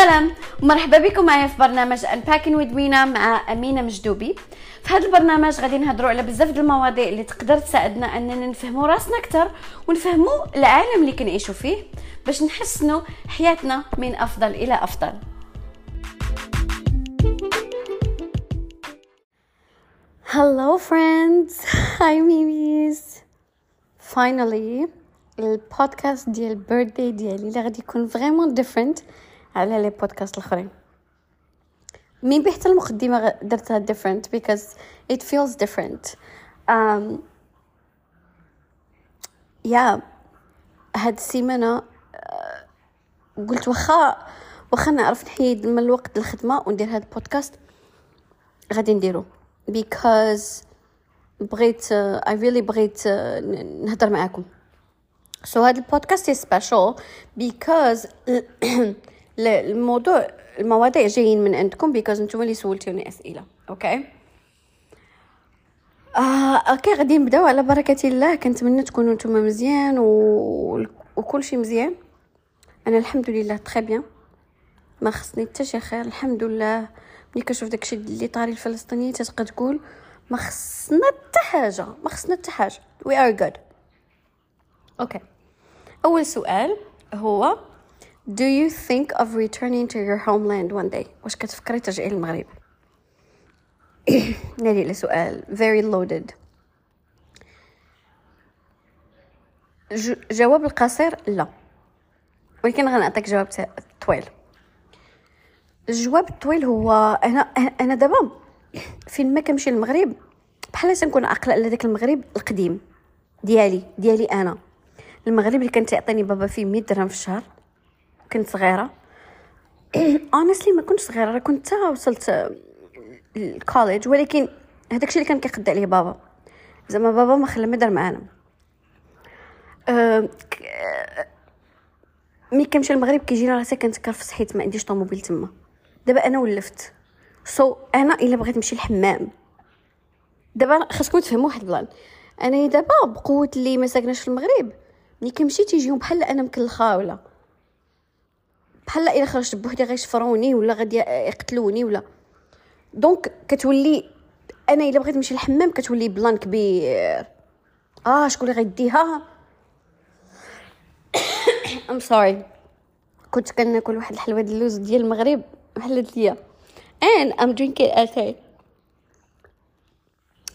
سلام ومرحبا بكم معايا في برنامج Unpacking with وينا مع أمينة مجدوبي. في هذا البرنامج غادي نهضروا على بزاف ديال المواضيع اللي تقدر تساعدنا أننا نفهموا راسنا أكثر ونفهموا العالم اللي كنعيشوا فيه باش نحسنوا حياتنا من أفضل إلى أفضل. Hello friends. Hi babies finally البودكاست ديال ال birthday ديالي اللي غادي يكون vraiment different على لي بودكاست الأخرين. مين بحتى المقدمة درتها different because it feels different. Um, يا هاد السيمانة آه، قلت واخا واخا نعرف نحيد من الوقت الخدمه وندير هاد البودكاست غادي نديرو. Because بغيت uh, I really بغيت uh, نهضر معاكم. So هذا البودكاست special because الموضوع المواضيع جايين من عندكم because نتوما اللي سولتوني أسئلة أوكي آه أوكي غادي نبداو على بركة الله. كنتمنى تكونوا نتوما مزيان و... وكل شيء مزيان. أنا الحمد لله très bien ما خصني حتى شي خير الحمد لله. ملي كنشوف داكشي اللي طاري الفلسطينيين تتبقى تقول ما خصنا حتى حاجة ما خصنا حتى حاجة. We are good أوكي أول سؤال هو Do you think of returning to your homeland one day? واش كتفكري ترجعي للمغرب هادي سؤال very loaded. جواب القصير لا. ولكن غنعطيك جواب طويل. الجواب الطويل هو أنا أنا دابا فين ما كنمشي للمغرب بحال تنكون عاقله على داك المغرب القديم ديالي ديالي أنا. المغرب اللي كان تعطيني بابا فيه 100 درهم في الشهر. كنت صغيرة. honestly ما كنتش صغيرة كنت وصلت ال collège ولكن هذاك الشيء اللي كان كيقد عليه بابا. زعما بابا ما خلى ما دار معانا. أه ملي كنمشي للمغرب كيجيني راسي كنتكرفس حيت ما عنديش طوموبيل تما. دابا أنا ولفت. so so, أنا إلا بغيت نمشي للحمام. دابا خاصكم تفهموا واحد ال plan. أنا دابا بقوة اللي ما ساكناش في المغرب. ملي كنمشي تيجيهم بحال أنا مكلخة ولا. بحال الا خرجت بوحدي غيشفروني ولا غادي يقتلوني ولا. donc كتولي أنا الا بغيت نمشي للحمام كتولي plan كبير. آه شكون اللي غيديها؟ I'm sorry كنت كناكل واحد الحلوة ديال اللوز ديال المغرب. بحال ليا. And I'm drinking اتاي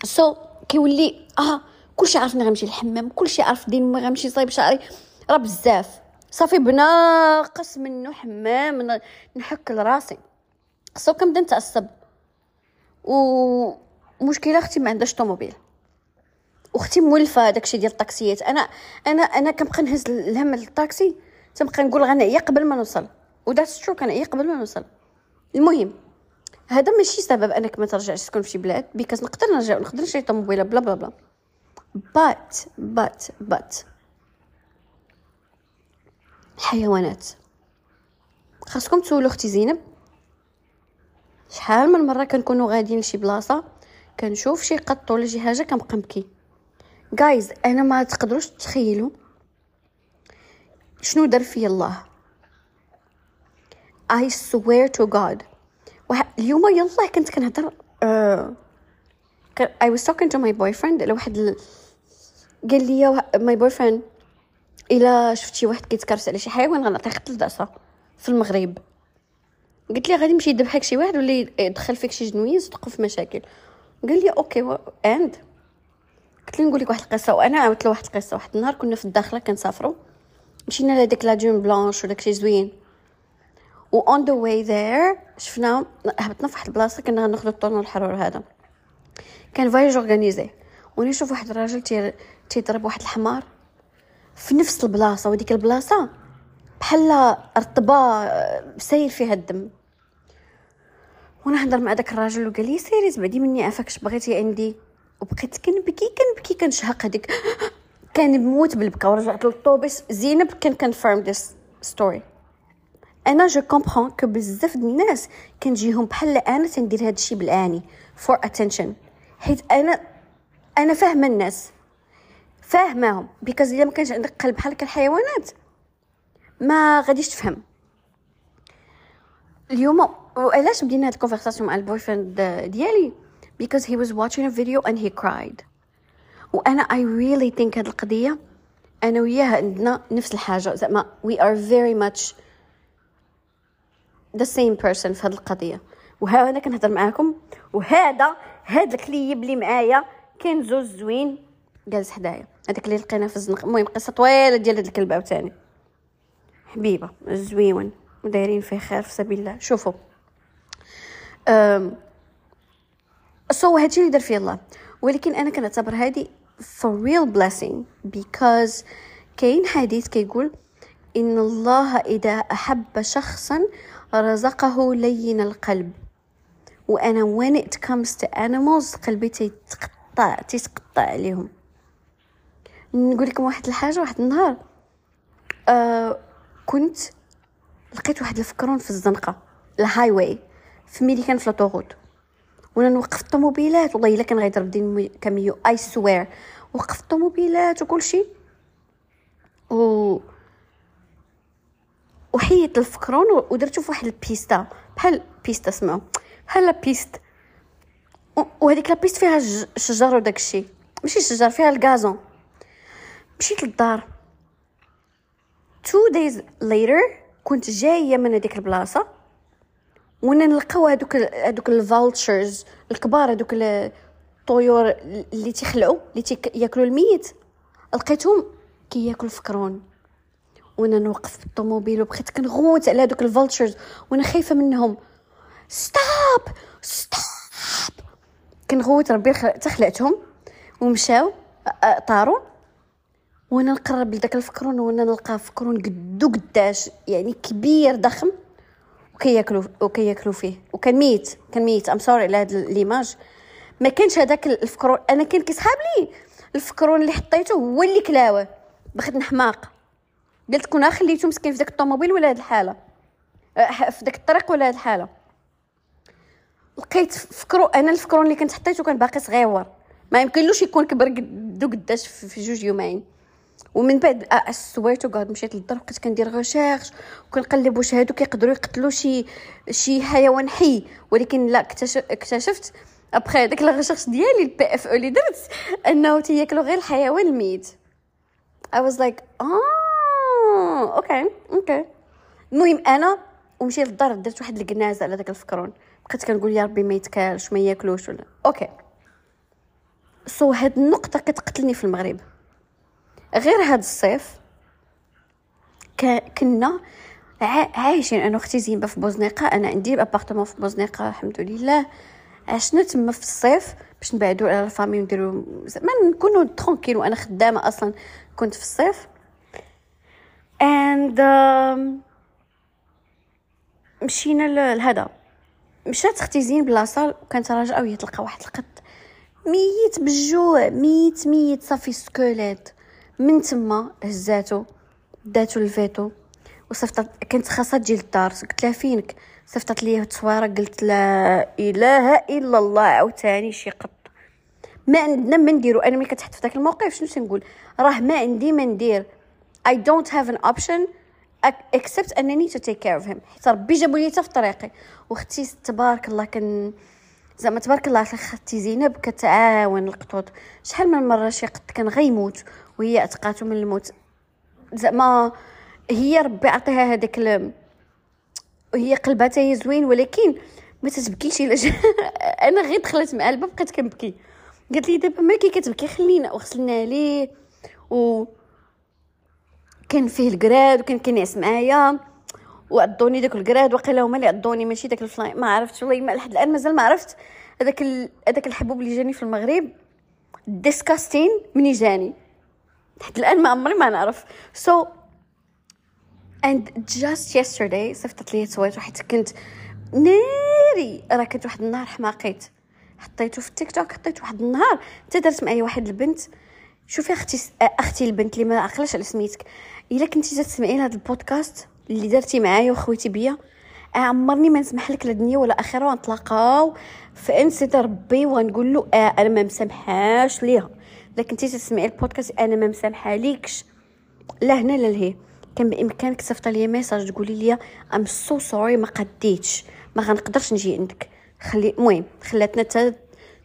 so كيولي آه كلشي عارفني غنمشي للحمام. كلشي عارف فين ما غنمشي صايب شعري. راه بزاف. صافي بناقص منه حمام نحك لراسي. so كنبدا نتعصب و مشكلة أختي ما عندهاش طوموبيل. وأختي مولفة داكشي ديال الطاكسيات. أنا أنا أنا كنبقى نهز الهم الطاكسي تنبقى نقول غنعيا قبل ما نوصل. و that's true كنعيا قبل ما نوصل. المهم هذا ماشي سبب أنك ما ترجعش تسكن في شي بلاد because نقدر نرجع نقدر نشري طوموبيلة blah blah blah. but but but الحيوانات خاصكم تسولوا أختي زينب. شحال من مرة كنكونوا غاديين لشي بلاصة كنشوف شي قط ولا شي حاجة كنبقى نبكي جايز أنا ما تقدروش تخيلوا شنو دار فيا الله. I swear to God. اليوم يلا كنت كنهضر uh, I was talking to my boyfriend لواحد ال... قال لي my boyfriend إلا شفتي واحد كيتكرس على شي حيوان غنعطيه خط الدعسه في المغرب. قلت لي غادي نمشي يذبحك شي واحد ولا يدخل فيك شي جنويز تدخل في مشاكل. قال لي أوكي. اند قلت لي نقول لك واحد القصة وأنا عاودت له واحد القصة. واحد النهار كنا في الداخلة كنسافروا مشينا لهاديك لاجون بلانش وداك شي زوين. و اون ذا واي ذير شفنا هبطنا في واحد البلاصة كنا غناخذ الطون الحرور هذا. كان فايج اورغانيزي ونشوف واحد الراجل تيضرب واحد الحمار. في نفس البلاصة وديك البلاصة بحال رطبة سايل فيها الدم. وأنا هضر مع داك الراجل وقال لي سيري تبعدي مني عافاكش بغيتي عندي. وبقيت كنبكي كنبكي كنشهق هذيك كان موت بالبكا ورجعت للطوبيس زينب can confirm this story أنا je comprends que بزاف ديال الناس كنجيهم بحال أنا تندير هذا الشيء بلعاني for attention حيت أنا أنا فاهمة الناس. فاهماهم. because الا ما كانش عندك قلب بحال الحيوانات ما غاديش تفهم. اليوم وعلاش بدينا هاد ال conversation مع ال boyfriend ديالي؟ Because he was watching a video and he cried. وأنا I really think هاد القضية أنا وياه عندنا نفس الحاجة. زعما we are very much the same person في هاد القضية. وها أنا كنهضر معاكم. وهذا هاد الكليب اللي معايا كاين زوز زوين. جالس حدايا. هذاك اللي لقينا في الزنقة. المهم قصة طويلة ديال هاد الكلب عاوتاني حبيبة زويون ودايرين فيه خير في سبيل الله. شوفوا. so هادشي اللي دار فيه الله. ولكن أنا كنعتبر هادي for real blessing because كاين حديث كيقول إن الله إذا أحب شخصا رزقه لين القلب. وأنا when it comes to animals قلبي تيتقطع تيتقطع عليهم. نقول لكم واحد الحاجة واحد النهار آه كنت لقيت واحد الفكرون في الزنقة ال highway في ميلي كان في l'autoroute وأنا نوقف الطوموبيلات والله إلا كان غيضرب دين camion I swear وقفت الطوموبيلات وكل شيء و وحيت الفكرون ودرتو في واحد ال piste بحال piste سمعو بحال piste. وهذيك la piste فيها الشجر وداك الشيء ماشي الشجر فيها ال gazon. مشيت للدار. two days later كنت جاية من هذيك البلاصة وأنا نلقاو هذوك هذوك ال vultures الكبار هذوك الطيور اللي تيخلعوا اللي تياكلوا الميت. لقيتهم كياكلوا فكرون وأنا نوقف بالطوموبيل وبقيت كنغوت على هذوك ال vultures وأنا خايفة منهم. stop stop كنغوت ربي تخلعتهم. ومشاو طاروا. وأنا نقرب لذاك الفكرون وأنا نلقى فكرون قدو قداش يعني كبير ضخم وكياكلوا وكياكلوا فيه. وكان ميت كان ميت. I'm sorry على هذا l'image ما كانش هذاك الفكرون أنا كان كيسحاب لي الفكرون اللي حطيته هو اللي كلاوه. بغيت نحماق قلت كون خليته مسكين في داك الطوموبيل ولا هاد الحالة؟ أه، في داك الطريق ولا هاد الحالة؟ لقيت فكرو أنا الفكرون اللي كنت حطيته كان باقي صغيور ما يمكنلوش يكون كبر قدو قداش في جوج يومين. ومن بعد swear to God مشيت للدار بقيت كندير recherche وكنقلب واش هادو كيقدروا يقتلوا شي شي حيوان حي. ولكن لا اكتشفت أبخي داك ال recherche ديالي البي اف أو اللي درت أنه تياكلوا غير الحيوان الميت. I was like آه okay okay. المهم أنا ومشيت للدار درت واحد الكنازة على داك الفكرون. بقيت كنقول يا ربي ما يتكالش ما ياكلوش ولا. okay. so هاد النقطة كتقتلني في المغرب. غير هاد الصيف. كنا عايشين. أنا أختي زينبة في بوزنيقة أنا عندي appartement في بوزنيقة الحمد لله. عشنا تما في الصيف باش نبعدوا على ال famille ونديروا زعما نكونوا tranquille وأنا خدامة أصلا كنت في الصيف. and مشينا لهذا. مشات أختي زين بلاصه وكانت راجعة وهي تلقى واحد القط ميت بالجوع ميت ميت صافي squelette. من تما هزاتو داتو ال véto وصفطت كانت خاصها تجي للدار. قلت لها فينك؟ صفطت لي التصويرة قلت لا إله إلا الله عاوتاني شي قط. ما عندنا ما نديرو. أنا ملي كتحط في داك الموقف شنو تنقول؟ راه ما عندي ما ندير. I don't have an option except أنني to take care of him. حيت ربي جابو لي في طريقي. وأختي تبارك الله كان زعما تبارك الله أختي زينب كتعاون القطوط. شحال من مرة شي قط كان غيموت. وهي عتقاتو من الموت. زعما هي ربي عطيها هذاك. وهي قلبها هي زوين ولكن ما تتبكيش إلا أنا غير دخلت مع الباب بقيت كنبكي. قالت لي دابا مالكي كتبكي خلينا وغسلنا ليه و كان فيه الكراد وكان كينعس معايا وعضوني داك الكراد وقيلا هما اللي عضوني ماشي داك الفلاي ما عرفتش والله ما لحد الآن مازال ما عرفت هذاك هذاك الحبوب اللي جاني في المغرب. ديسكاستين مني جاني. لحد الآن ما عمري ما نعرف. سو and just yesterday صيفطت لي تصويت وحيت كنت ناري. راه كنت واحد النهار حماقيت. حطيته في التيك توك حطيت واحد النهار. حتى درت معايا واحد البنت. شوفي أختي أختي البنت اللي ما عقلاش على سميتك. إلا كنتي تسمعي هذا البودكاست اللي درتي معايا وخويتي بيا عمرني ما نسمح لك لا دنيا ولا أخرة ونتلاقاو. في انسيت ربي ونقول له آه أنا ما مسامحاش ليها. الا كنتي تسمعي البودكاست أنا ما مسامحه ليكش لا هنا لا لهي كان بإمكانك تصيفط لي message تقولي لي I'm so sorry ما قديتش. ما غنقدرش نجي عندك. خلي المهم خلاتنا تا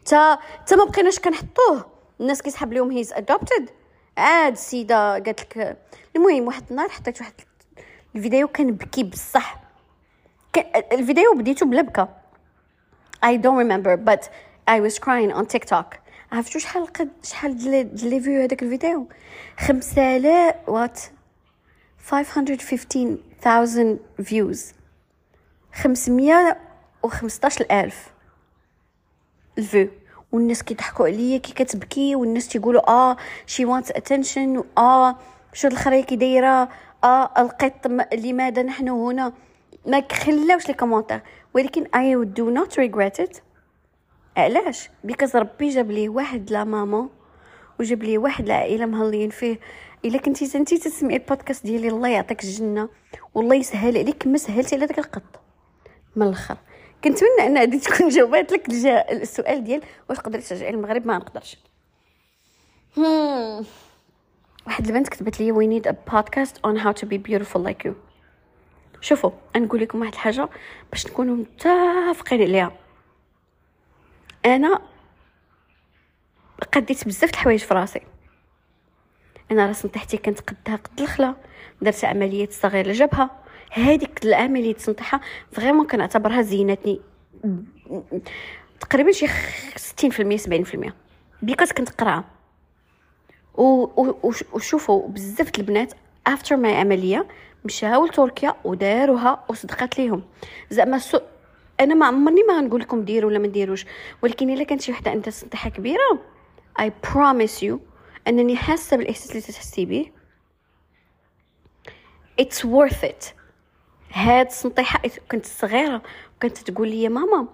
تا تا ما بقيناش كنحطوه. الناس كيسحب لهم he's adopted عاد السيده قالت لك المهم واحد النهار حطيت واحد الفيديو كنبكي بصح. الفيديو بديتو بلا بكا. I don't remember but I was crying on TikTok. عرفتو شحال قد شحال les vues هذاك الفيديو؟ 5000 what؟ 515000 views 515000 ال vues والناس كيضحكوا عليا كي كتبكي والناس تيقولوا آه she want attention آه شو الخريه كي دايره آه القط لماذا نحن هنا؟ ما خلاوش لي commentaire. ولكن I do not regret it. علاش؟ because ربي جاب لي واحد لا ماما وجاب لي واحد العائلة مهلين فيه. إلا كنتي انت تسمعي البودكاست ديالي الله يعطيك الجنة والله يسهل عليك كما سهلتي على داك القط. من الأخر. كنتمنى أن هذه تكون جاوبات لك السؤال ديال واش قدرت ترجعي للمغرب ما نقدرش. واحد البنت كتبت لي we need a podcast on how to be beautiful like you. شوفوا نقول لكم واحد الحاجة باش نكونوا متفقين عليها. أنا قديت بزاف الحوايج في راسي. أنا راس نطيحتي كانت قدها قد الخلا درت عمليه تصغير الجبهه هذيك العملية السنطيحة vraiment كنعتبرها زينتني. تقريبا شي 60% 70% because كنت قرعة. وشوفوا بزاف البنات after my عملية مشاو لتركيا وداروها وصدقات ليهم. زعما أنا ما عمرني ما غنقول لكم ديروا ولا ما ديروش ولكن إلا كانت شي وحدة عندها سنطيحة كبيرة I promise you أنني حاسة بالإحساس اللي تحسي به. it's worth it هاد السنطيحه كنت صغيرة وكانت تقول لي ماما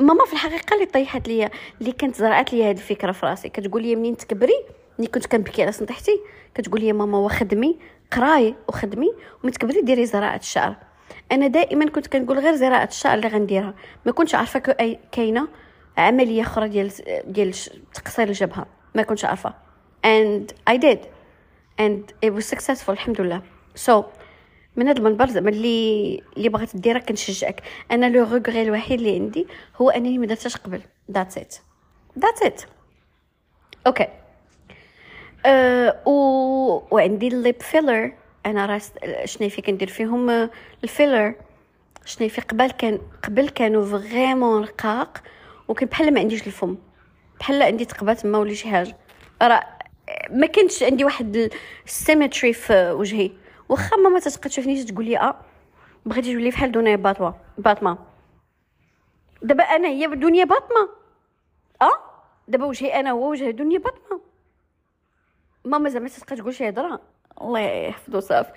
ماما في الحقيقة اللي طيحت ليا اللي كانت زرعت لي هاد الفكرة في راسي. كتقول لي منين تكبري؟ ملي كنت كنبكي على سنطيحتي كتقول لي ماما وخدمي قراي وخدمي ومن تكبري ديري زراعة الشعر. أنا دائما كنت كنقول غير زراعة الشعر اللي غنديرها. ما كنتش عارفة كاينة عملية أخرى ديال ديال تقصير الجبهة. ما كنتش عارفة. And I did. And it was successful الحمد لله. So من هذا المنبر زعما اللي اللي بغيت ديرها كنشجعك. أنا le regret الوحيد اللي عندي هو أنني ما درتهاش قبل. that's it that's it okay و... وعندي ال lip filler أنا راس شنايفي كندير فيهم؟ ال filler. شنايفي قبل كان قبل كانوا vraiment رقاق وكان بحال ما عنديش الفم. بحال عندي تقبات ما ولا شي حاجة راه ما كانش عندي واحد ال symétrie في وجهي. واخا ماما تتبقى تشوفني تقول لي آه بغيتي تولي بحال دنيا باطوا باطمة. دابا أنا هي دنيا باطمة. آه دابا وجهي أنا هو وجه دنيا باطمة. ماما زعما تبقى تقول شي هضرة. الله يحفظو صافي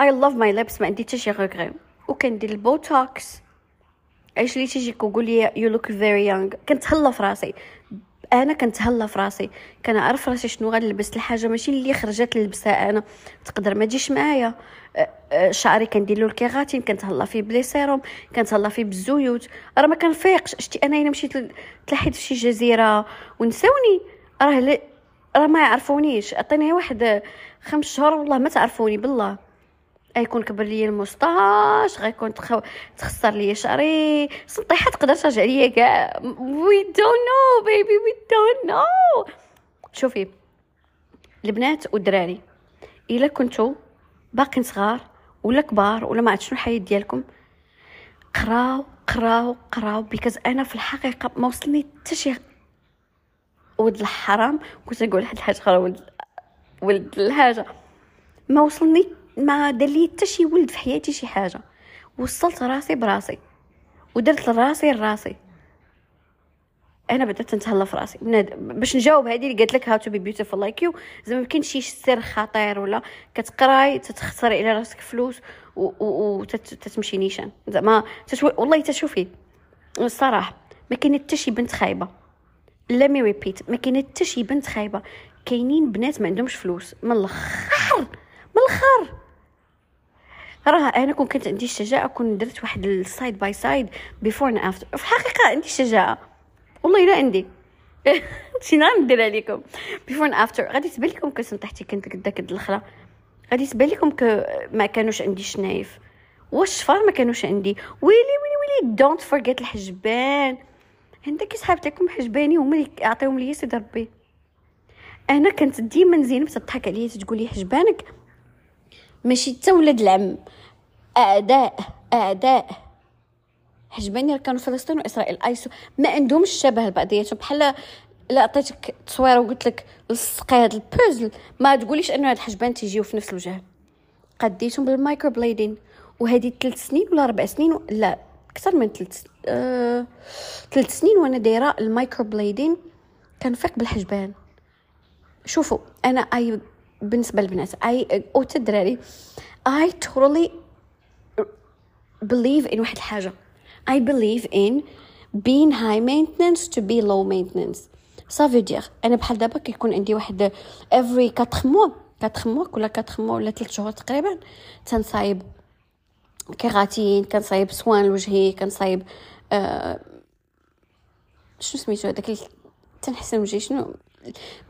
I love my lips ما عندي حتى شي regret وكندير البوتوكس. علاش لي تيجيك وقول لي you look very young كنتهلا في راسي. أنا كنتهلا في راسي. كنعرف راسي شنو غنلبس الحاجة. ماشي اللي خرجت نلبسها أنا. تقدر ما تجيش معايا. شعري كندير له ال kératine. كنتهلا فيه ب les sérums. كنتهلا فيه بالزيوت. راه ما كنفيقش شتي أنا إلا مشيت تلحيت في شي جزيرة. ونساوني. راه راه ما يعرفونيش. عطيني واحد خمس شهور والله ما تعرفوني بالله. غيكون كبر ليا الموسطاش غيكون تخو... تخسر ليا شعري. سطيحة تقدر ترجع ليا كاع. we don't know baby we don't know شوفي البنات والدراري إلا كنتو باقين صغار ولا كبار ولا ما عرفت شنو الحياة ديالكم قراو قراو قراو because أنا في الحقيقة ما وصلني حتى شي ولد الحرام كنت نقول واحد الحاجة أخرى ولد ولد الحاجة. ما وصلني ما دار لي حتى شي ولد في حياتي شي حاجة. وصلت راسي براسي ودرت راسي. لراسي أنا بدأت نتهلا في راسي باش نجاوب هذه اللي قالت لك how to be beautiful like you زعما ما كاينش شي سر خطير ولا كتقراي تتخسري على راسك فلوس وتتمشي نيشان. زعما. والله تشوفي الصراحة ما كاين حتى شي بنت خايبة. mais répète ما كاين حتى شي بنت خايبة. كاينين بنات ما عندهمش فلوس. من الآخر من الآخر راه أنا كون كنت عندي الشجاعة كون درت واحد ال side by side before and after في الحقيقة عندي الشجاعة. والله إلا عندي. شي نهار ندير عليكم. before after غادي تبان لكم كنت طحتي كنت قداك الخرا غادي تبان لكم ما كانوش عندي شنايف. والشفار ما كانوش عندي؟ ويلي ويلي ويلي don't forget الحجبان. عندك صحاب لكم حجباني هما اللي عطيهم لي سيدي ربي. أنا كنت ديما زينب تضحك عليا تقول لي حجبانك؟ ماشي حتى ولاد العم. أعداء أعداء. حجباني كانوا فلسطين وإسرائيل I swear ما عندهمش شبه لبعضياتهم بحال لا عطيتك تصويره وقلت لك لصقي هذا البوزل ما تقوليش إنه هاد الحجبان تيجيو في نفس الوجه. قديتهم بال microblading وهذه ثلاث سنين ولا أربع سنين و... لا أكثر من ثلاث آه... ثلاث سنين وأنا دايرة ال microblading كنفيق بالحجبان. شوفوا أنا اي بالنسبة للبنات اي أو الدراري اي totally believe in واحد الحاجة. I believe being high maintenance to be low maintenance. Ça veut dire أنا بحال دابا كيكون عندي واحد every 4 mois 4 mois كل 4 mois ولا 3 شهور تقريبا تنصايب كيراتين كنصايب سوان لوجهي كنصايب آه شنو سميتو؟ هذاك تنحسن وجهي شنو؟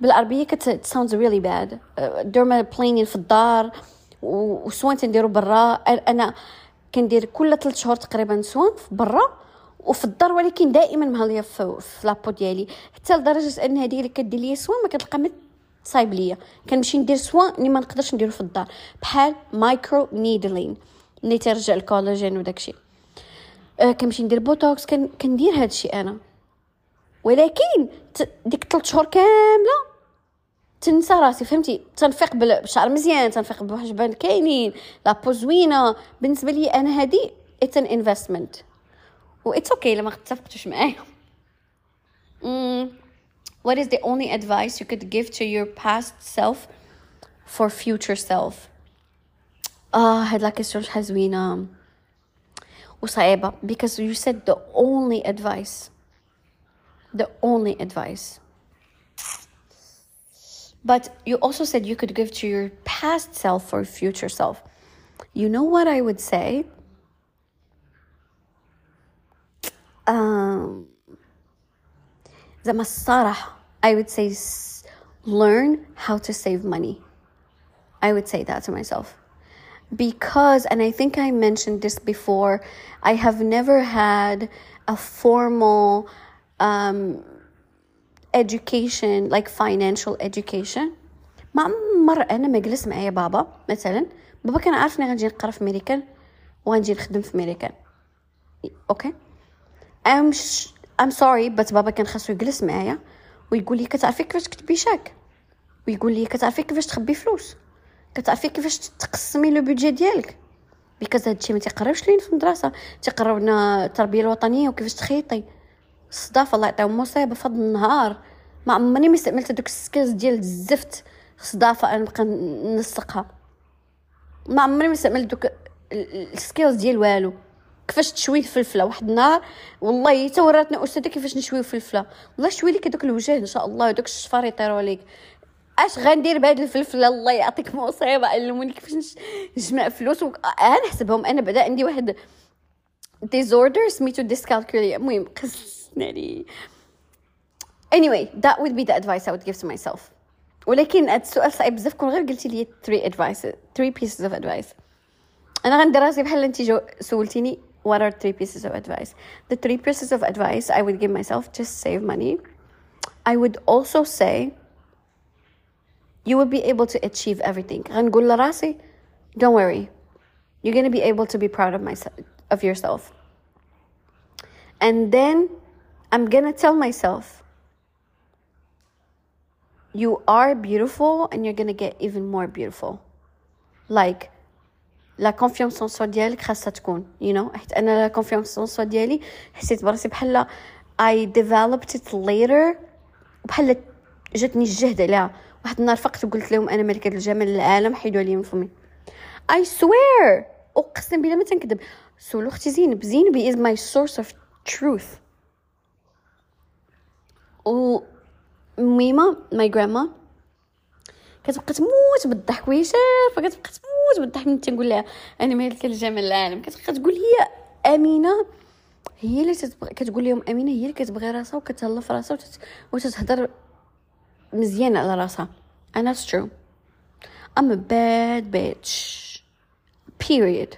بالعربية it sounds really bad. dermaplaning في الدار و soin تنديرو برا. أنا كندير كل ثلاث شهور تقريبا soin برا وفي الدار ولكن دائما مهليه في, في la peau ديالي. حتى لدرجة أن هذه اللي كدير لي soin ما كتلقى ما صايب ليا. كنمشي ندير soin اللي ما نقدرش نديرو في الدار. بحال microneedling اللي ترجع الكولاجين وداكشي. أه كنمشي ندير بوتوكس كن كندير هادشي أنا. ولكن ديك 3 شهور كاملة تنسى راسي فهمتي؟ تنفيق بالشعر مزيان تنفيق بحجبان كاينين la peau زوينه بالنسبة لي أنا هادي it's an investment و it's okay لما اتفقتوش معايا. What is the only advice you could give to your past self for future self? آه هاد la question شحال زوينة. Usaiba, because you said the only advice. The only advice. But you also said you could give to your past self or future self. You know what I would say? Um, the masarah. I would say learn how to save money. I would say that to myself. Because, and I think I mentioned this before, I have never had a formal um, education like financial education. ما عمر أنا ما جلس معايا بابا مثلا بابا كان عارفني غنجي نقرأ في ميريكان وغنجي نخدم في ميريكان okay I'm I'm sorry but بابا كان خاصو يجلس معايا ويقول لي كتعرفي كيفاش تكتبي check؟ ويقول لي كتعرفي كيفاش تخبي فلوس؟ كتعرفي كيفاش تقسمي le budget ديالك. because هادشي ما تيقراوش لينا في المدرسة. تيقراونا التربية الوطنية وكيفاش تخيطي. الصداف الله يعطيهم مصيبة فض النهار. ما عمرني ما استعملت هذوك ال skills ديال الزفت. صدافه أنا نبقى نسقها ما عمرني ما استعملت دوك ال skills ديال والو. كيفاش تشوي الفلفلة واحد النهار؟ والله حتى وراتنا أستاذة كيفاش نشوي الفلفلة؟ والله شوي لك هذوك الوجه إن شاء الله ودوك الشفار يطيروا عليك. اش غندير بهاد الفلفله الله يعطيك مصيبة. علموني كيفاش نجمع فلوس و... أنا نحسبهم أنا بعدا عندي واحد disorder سميتو dyscalculie المهم قصني anyway that would be the advice I would give to myself. ولكن هاد السؤال صعيب بزاف. كون غير قلتي لي 3 advice 3 pieces of advice. أنا غندير راسي بحال انت جو سولتيني. What are three pieces of advice the three pieces of advice I would give myself just save money. I would also say you will be able to achieve everything غنقول لراسي don't worry you're going to be able to be proud of myself of yourself and then I'm going to tell myself you are beautiful and you're gonna get even more beautiful like لا كونفيونس ان سوا ديالك خاصها تكون you know حيت انا لا كونفيونس ان سوا ديالي حسيت براسي بحال I developed it later بحال جاتني الجهد عليها واحد النهار فقت وقلت لهم أنا ملكه الجمال العالم حيدوا عليا من فمي. I swear! أقسم بالله ما تنكذب. سولو أختي زينب زينب is my source of truth. و ميمة my grandma كتبقى تموت بالضحك وهي شافة كتبقى تموت بالضحك من تنقول لها أنا مالكه الجمال العالم كتبقى تقول هي أمينة هي اللي تتبغ... كتقول لهم أمينة هي اللي كتبغي راسها وكتهلا في راسها وتت... وتتهضر مزيان على راسها and that's true I'm a bad bitch period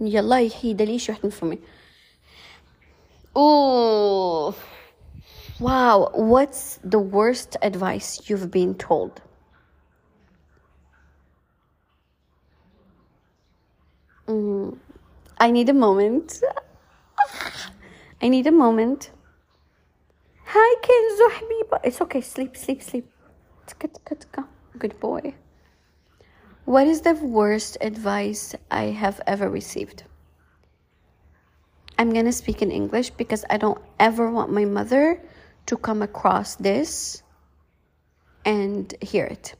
يلا يحيد لي شي واحد من فمي اوه wow what's the worst advice you've been told Mm, I need a moment. I need a moment. Hi, Kenzo Habiba. It's okay. Sleep, sleep, sleep. Tka, tka, tka. Good boy. What is the worst advice I have ever received? I'm gonna speak in English because I don't ever want my mother to come across this and hear it.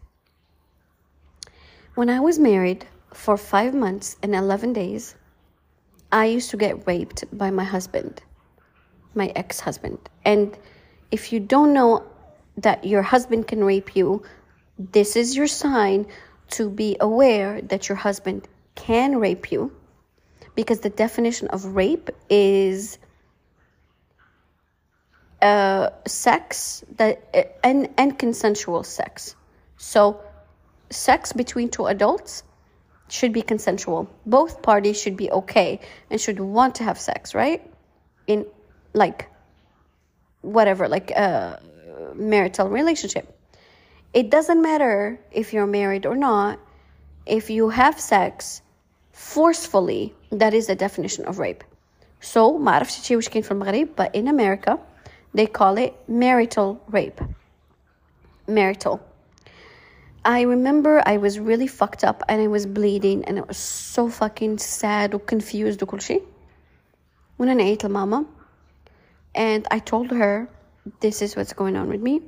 When I was married for five months and 11 days, I used to get raped by my husband, my ex husband. And if you don't know that your husband can rape you, this is your sign to be aware that your husband can rape you because the definition of rape is uh, sex that and and consensual sex. So, sex between two adults should be consensual. Both parties should be okay and should want to have sex, right? In like whatever, like a marital relationship. It doesn't matter if you're married or not. If you have sex forcefully, that is the definition of rape. So, ما عرفتش شي واش كاين في المغرب, but in America, they call it marital rape. Marital. I remember I was really fucked up and I was bleeding and I was so fucking sad and confused وكل شيء. وانا نعيت لماما and I told her this is what's going on with me.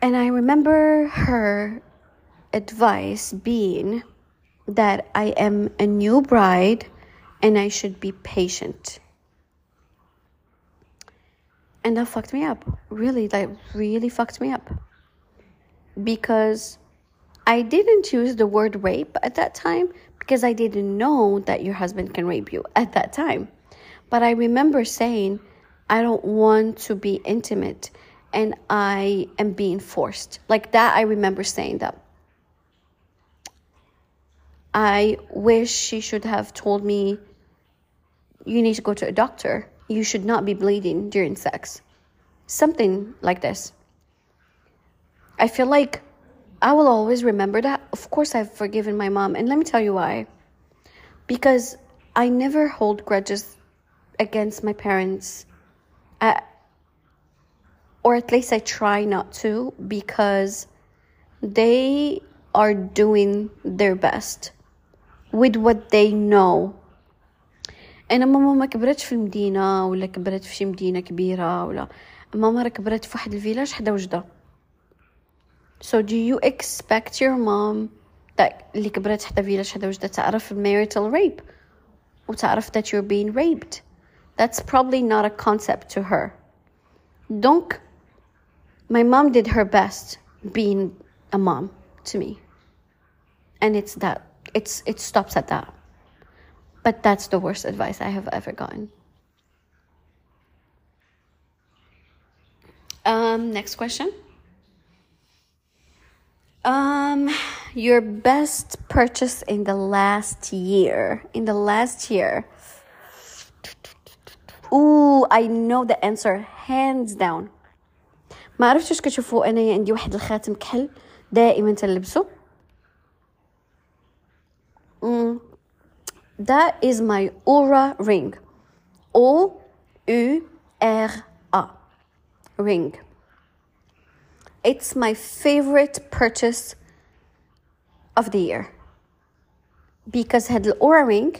And I remember her advice being that I am a new bride and I should be patient. And that fucked me up. Really, like, really fucked me up. Because I didn't use the word rape at that time because I didn't know that your husband can rape you at that time. But I remember saying, I don't want to be intimate and I am being forced. Like that, I remember saying that. I wish she should have told me, you need to go to a doctor. You should not be bleeding during sex. Something like this. I feel like I will always remember that. Of course, I've forgiven my mom. And let me tell you why. Because I never hold grudges against my parents. Uh, or at least I try not to because they are doing their best with what they know انا ماما ما كبرتش في المدينه ولا كبرت في شي مدينه كبيره ولا ماما راه كبرت في واحد الفيلاج حدا وجده so do you expect your mom that اللي كبرت حدا فيلاج حدا وجده تعرف marital rape وتعرف that you're being raped that's probably not a concept to her. Donc my mom did her best being a mom to me. And it's that it's it stops at that. But that's the worst advice i have ever gotten. Um next question. Um your best purchase in the last year in the last year Ooh, I know the answer hands down ما عرفتش واش كتشوفوا انايا عندي واحد الخاتم كحل دائما تلبسه Mm, that is my Aura ring. O U R A ring. It's my favorite purchase of the year because had the Aura ring,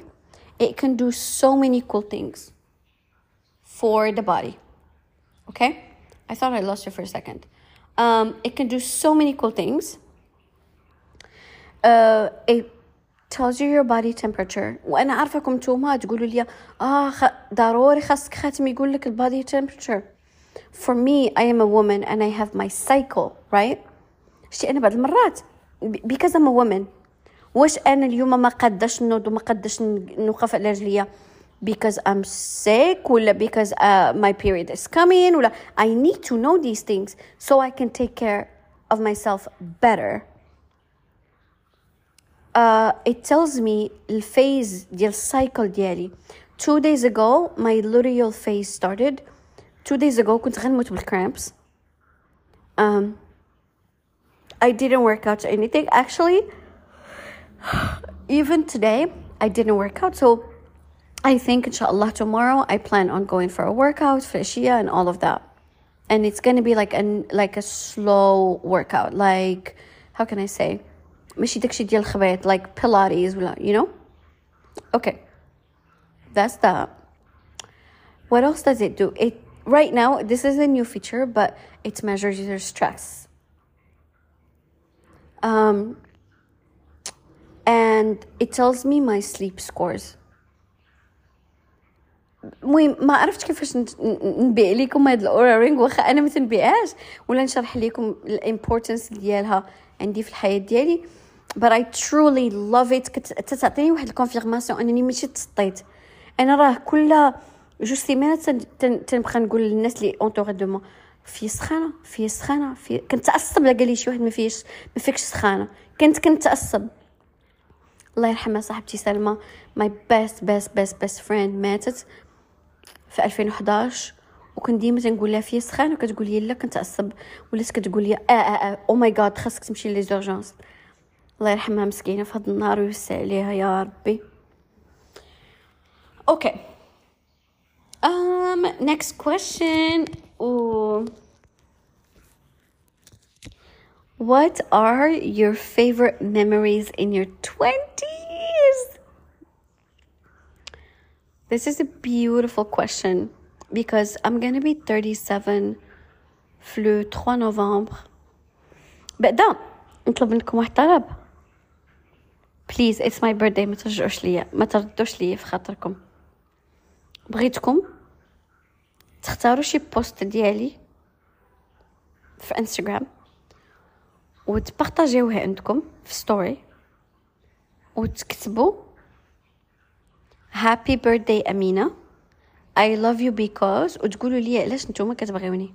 it can do so many cool things for the body. Okay, I thought I lost you for a second. Um, it can do so many cool things. Uh, it tells you your body temperature وانا عارفاكم نتوما تقولوا لي اه خ... ضروري خاصك خاتم يقول لك البادي temperature for me I am a woman and I have my cycle right شتي انا بعض المرات because I'm a woman واش انا اليوم ما قادش نوض وما قادش نوقف على رجليا because I'm sick ولا because uh, my period is coming ولا I need to know these things so I can take care of myself better uh, it tells me الفيز ديال السايكل ديالي two days ago my luteal phase started two days ago كنت غنموت بالcramps um, I didn't work out anything actually even today I didn't work out so I think inshallah tomorrow I plan on going for a workout for Shia and all of that and it's gonna be like an like a slow workout like how can I say ماشي داكشي ديال الخبيط like pilates ولا you know okay that's that what else does it do it right now this is a new feature but it measures your stress um and it tells me my sleep scores المهم ما عرفتش كيفاش نبيع لكم هاد الاورا رينغ واخا أنا ما تنبيعهاش. ولا نشرح لكم ال importance ديالها عندي في الحياة ديالي. But I truly love it. كتعطيني واحد ال confirmation أنني ماشي تسطيت. أنا راه كل جوج سيمانات تنبقى نقول للناس اللي autour de moi في سخانة في سخانة في كنت تعصب لا قال لي شي واحد ما فيش ما فيكش سخانة. كنت كنت تعصب الله يرحمها صاحبتي سلمى my best best best best friend ماتت. في 2011 وكنت ديما تنقول لها في سخانه وكتقول لي لا كنت تعصب ولات كتقول لي آه آه آه oh my god خاصك تمشي les urgences الله يرحمها مسكينة في هاد النهار ويوسع عليها يا ربي okay um next question Ooh. What are your favorite memories in your 20s? This is a beautiful question because I'm gonna be 37 في 3 نوفمبر بعدا نطلب منكم واحد طلب. please it's my birthday ما ترجعوش ليا. ما تردوش ليا في خاطركم. بغيتكم تختاروا شي post ديالي في انستغرام وتبارطاجيوه عندكم في story وتكتبوا هابي بيرثداي امينه I love you because وتقولوا لي علاش نتوما كتبغيوني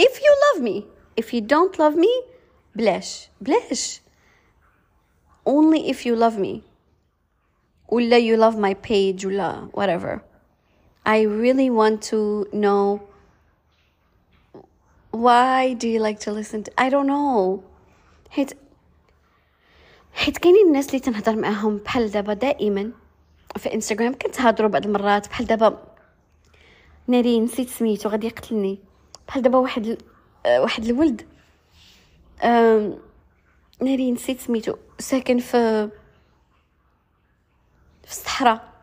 if you love me if you don't love me بلاش بلاش only if you love me ولا you love my page ولا whatever I really want to know why do you like to listen to I don't know حيت حيت كاينين الناس اللي تنهضر معاهم بحال دابا دائما في انستغرام كنتهضروا بعض المرات بحال دابا. ناري نسيت سميتو غادي يقتلني. بحال دابا واحد واحد الولد. ناري نسيت سميتو. ساكن في في الصحراء.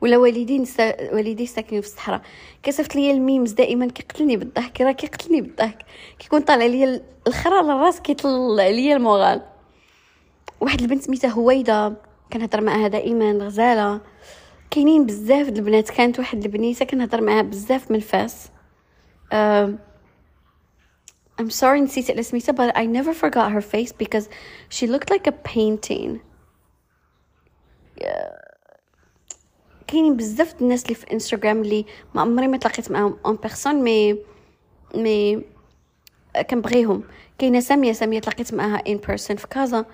ولا والدين سا... والديه ساكنين في الصحراء. كيصيفط ليا ال memes دائما كيقتلني بالضحك. راه كيقتلني بالضحك. كيكون طالع ليا الخرا للراس كيطلع ليا الموغال واحد البنت سميتها هويدة. كنهضر معاها دائما غزالة. كاينين بزاف البنات كانت واحد البنيته كنهضر معاها بزاف من فاس uh, I'm sorry نسيت على سميتها but I never forgot her face because she looked like a painting. كاينين بزاف الناس اللي في انستغرام اللي ما عمري ما تلاقيت معاهم en personne mais mais كنبغيهم. كاينة سامية سامية تلاقيت معاها in person في كازا.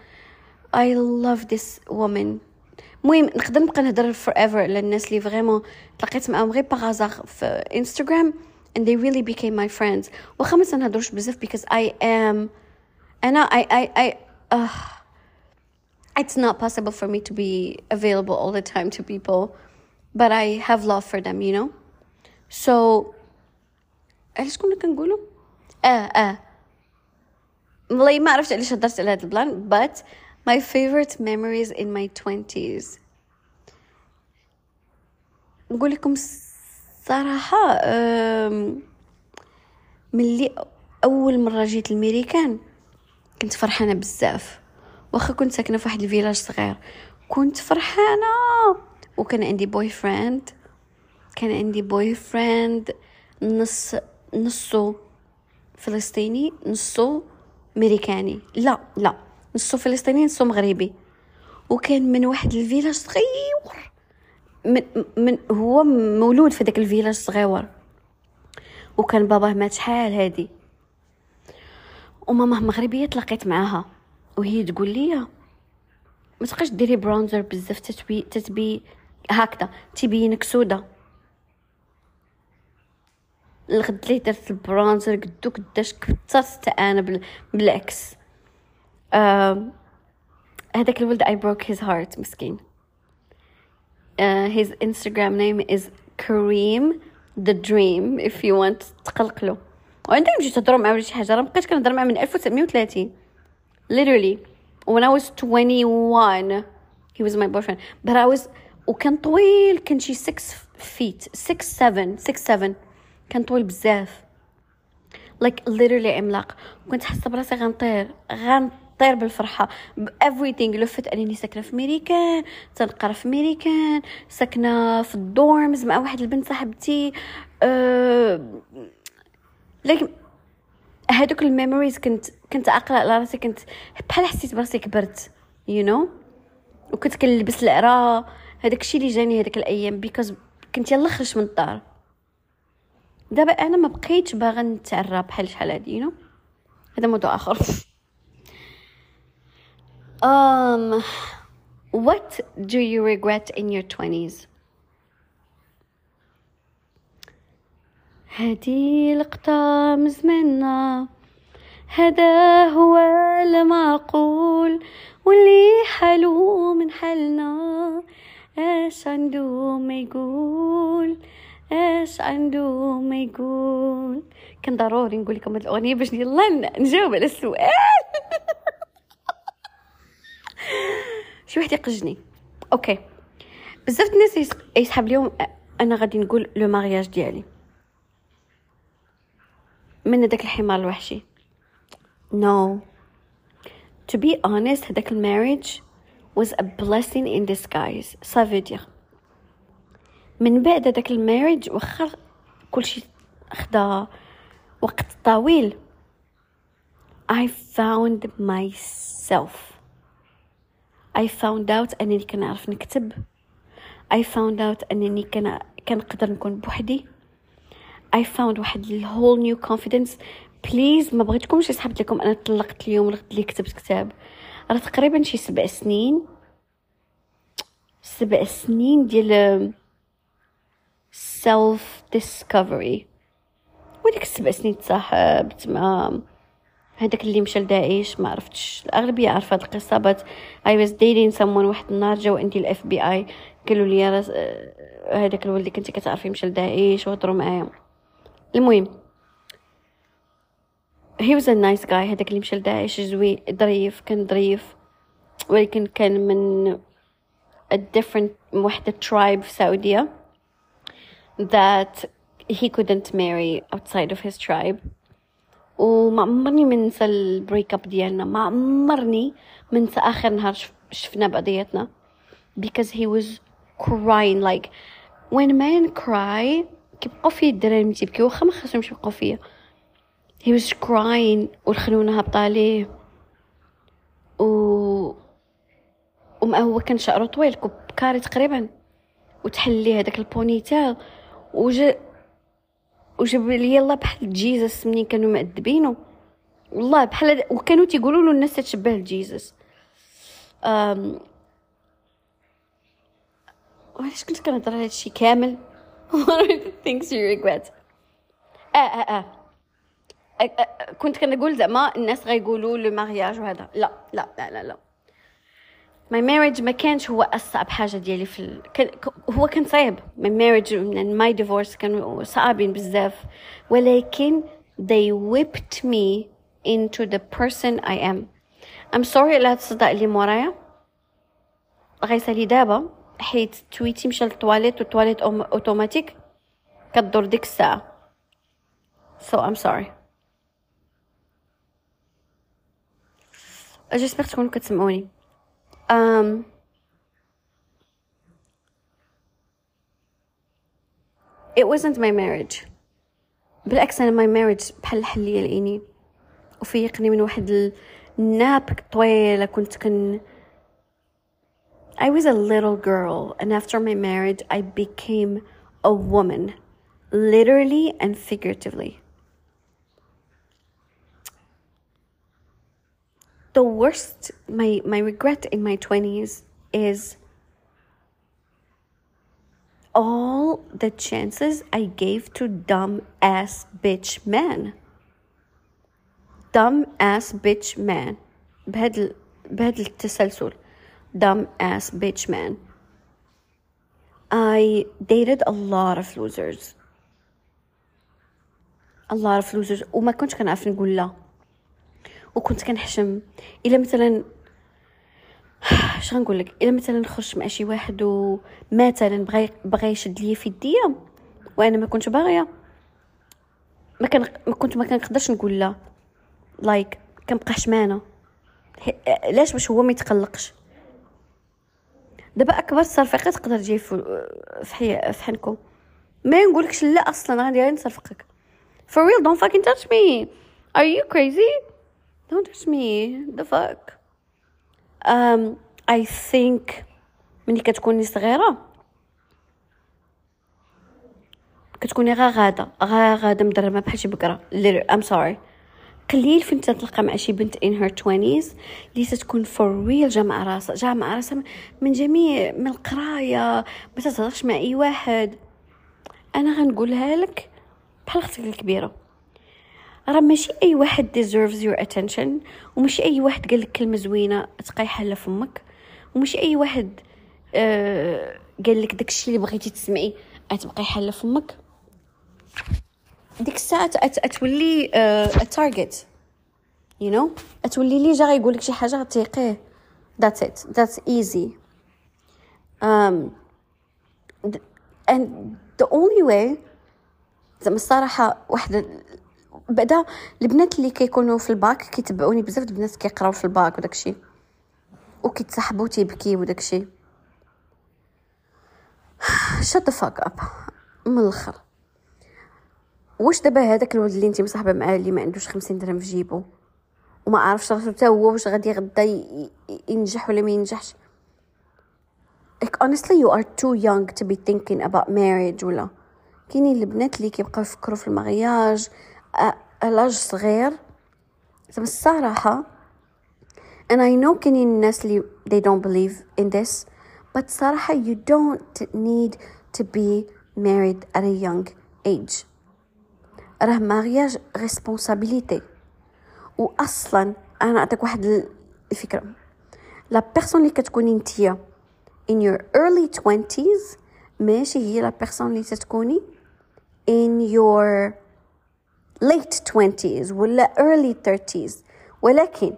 I love this woman المهم نقدر نبقى نهضر forever على الناس اللي فريمون تلاقيت معاهم غير باغازاغ في انستغرام and they really became my friends واخا ما تنهضروش بزاف because I am انا I I I uh, it's not possible for me to be available all the time to people but I have love for them you know so علاش كنا كنقولوا اه اه والله ما عرفت علاش هضرت على هذا البلان but my favorite memories in my 20s نقول لكم صراحة ملي أول مرة جيت الميريكان كنت فرحانة بزاف. واخا كنت ساكنة في واحد الفيلاج صغير. كنت فرحانة. وكان عندي boyfriend كان عندي boyfriend نص نصو فلسطيني نصو ميريكاني لا لا. نصو فلسطيني نصو مغربي وكان من واحد ال village صغير من, من هو مولود في داك الفيلاج الصغيور وكان باباه مات شحال هادي. وماماه مغربية تلاقيت معاها. وهي تقول لي ما تبقاش ديري برونزر بزاف تتبي تتبي هكذا تبينك سودا الغد لي درت البرونزر قدو قداش كثرت أنا بالعكس. هذاك الولد I broke his heart مسكين. uh, his Instagram name is Kareem the Dream if you want تقلقلو. وعندك نمشي تهضروا معاه ولا شي حاجة راه مبقيتش كنهضر معاه من 1930 literally when I was 21 he was my boyfriend. But I was وكان طويل كان شي 6 feet 6 7 6 7 كان طويل بزاف. Like literally عملاق. كنت حاسة براسي غنطير غنطير. بالفرحة. everything لفت أنني ساكنة في ميريكان تنقرا في ميريكان ساكنة في الدورمز مع واحد البنت صاحبتي. أه... لكن هادوك ال memories كنت كنت عاقله على راسي كنت بحال حسيت براسي كبرت you you know وكنت كنلبس العرا هذاك الشيء اللي جاني هذيك الأيام because كنت يلا خرج من الدار. دابا أنا ما بقيتش باغا نتعرى بحال شحال هادي you هذا موضوع آخر. um what do you regret in your 20s هادي لقطة مزمنا هذا هو المعقول واللي حلو من حالنا. إيش عنده ما يقول؟ إيش عنده ما يقول؟ كان ضروري نقول لكم هاد الأغنية باش يلا نجاوب على السؤال. شي واحد يقجني. okay. بزاف الناس يسحاب ليهم أنا غادي نقول le mariage ديالي. من داك الحمار الوحشي. No. To be honest هداك ال mariage was a blessing in disguise. C'est-à-dire. من بعد هداك ال mariage واخا كلشي خدا وقت طويل I found myself. I found out أنني كنعرف نكتب. I found out أنني كان كنقدر نكون بوحدي. I found واحد ال whole new confidence please ما بغيتكمش يسحاب لكم. أنا طلقت اليوم اللي كتبت كتاب. راه تقريبا شي سبع سنين. سبع سنين ديال self discovery وديك السبع سنين تصاحبت مع هذاك اللي مشى لداعش ما عرفتش. الأغلبية هاد القصة but I was dating someone واحد النهار جاو عندي ال FBI قالوا لي هذاك الولد اللي كنتي كتعرفي مشى لداعش وهضروا معايا. المهم was a nice guy هذاك اللي مشى لداعش زوين ظريف كان ظريف ولكن كان من a different واحدة tribe في سعودية that he couldn't marry outside of his tribe. وما عمرني ما ننسى ال break up ديالنا. ما عمرني ما ننسى آخر نهار شفنا بعضياتنا. Because he was crying like when men cry كيبقاو فيه الدراري ملي تيبكيو واخا ما خاصهمش يبقاو فيا he was crying والخلونة هابطة عليه. و وما هو كان شعره طويل كاري تقريبا. وتحلي هذاك البونيتيل وجا وجاب لي الله بحال جيزس منين كانوا مأدبينه والله بحال وكانوا تيقولوا له الناس تتشبه لجيزس. أم... وعلاش كنت كنهضر على هادشي كامل؟ Things you regret. آه. آه آه كنت كنقول زعما الناس غيقولوا le mariage وهذا. لا لا لا لا لا. my marriage ما كانش هو أصعب حاجة ديالي في ال... هو كان صعيب. my marriage my divorce كانوا صعبين بزاف. ولكن they whipped me into the person I am. I'm sorry على هاد الصداع اللي مورايا غيسالي دابا حيت تويتي مشى لل toilette وال toilette automatique كدور ديك الساعة. So I'm sorry. جيسبر تكونوا كتسمعوني. um, it wasn't my marriage بالعكس انا my marriage بحال الحليه لعيني وفيقني من واحد الناب طويله كنت كن I was a little girl, and after my marriage, I became a woman, literally and figuratively. The worst, my, my regret in my 20s is all the chances I gave to dumb ass bitch men. Dumb ass bitch man. بهذا بهذا التسلسل dumb ass bitch man. I dated a lot of losers. A lot of losers وما كنتش كنعرف نقول لا وكنت كنحشم. إلا مثلا اش غنقول لك إلا مثلا خرجت مع شي واحد ومثلا بغى بغى يشد لي في يديا وأنا ما كنتش باغية. ما كان ما كنت ما كنقدرش نقول لا. لايك كنبقى حشمانه علاش باش هو ما يتقلقش؟ دابا أكبر تصرفيقه تقدر تجي في في, حنكم ما نقولكش لا أصلا غادي نصرفقك. For real don't fucking touch me. Are you crazy? Don't touch me. The fuck? Um I think ملي كتكوني صغيرة. كتكوني غا غادة. غا غادة مدرمه بحال شي بقره I'm sorry. قليل فين تتلقى مع شي بنت in her 20s اللي تكون for real جا مع راسها جا مع راسها من جميع من القراية. ما تتهضرش مع أي واحد. أنا غنقولها لك بحال أختك الكبيرة. راه ماشي أي واحد deserves your attention وماشي أي واحد قال لك كلمة زوينة حاله فمك وماشي أي واحد آه قال لك داكشي اللي بغيتي تسمعي تبقاي حاله فمك. ديك الساعة تولي تارجت يو نو تولي لي جا يقول لك شي حاجة غتيقيه that's it. That's easy. Um and the only way زعما الصراحة واحد بعدا البنات اللي كيكونوا في الباك كيتبعوني بزاف البنات كيقراو في الباك وداكشي وكيتصاحبوا تيبكي وداكشي the fuck up. من الأخر. واش دابا هذاك الولد اللي انت مصاحبة معاه اللي ما عندوش خمسين درهم في جيبو؟ وما عارفش راسو حتى هو واش غادي غدا ينجح ولا ما ينجحش. Like honestly you are too young to be thinking about marriage ولا. كاينين البنات اللي كيبقاو يفكروا في المغياج الاج صغير. زعما الصراحه and I know كاينين الناس اللي they don't believe in this but صراحة you don't need to be married at a young age. راه mariage responsibility واصلا أنا نعطيك واحد الفكرة. la personne اللي كتكوني نتيا in your early 20s ماشي هي la personne اللي تتكوني in your late 20s ولا early 30s ولكن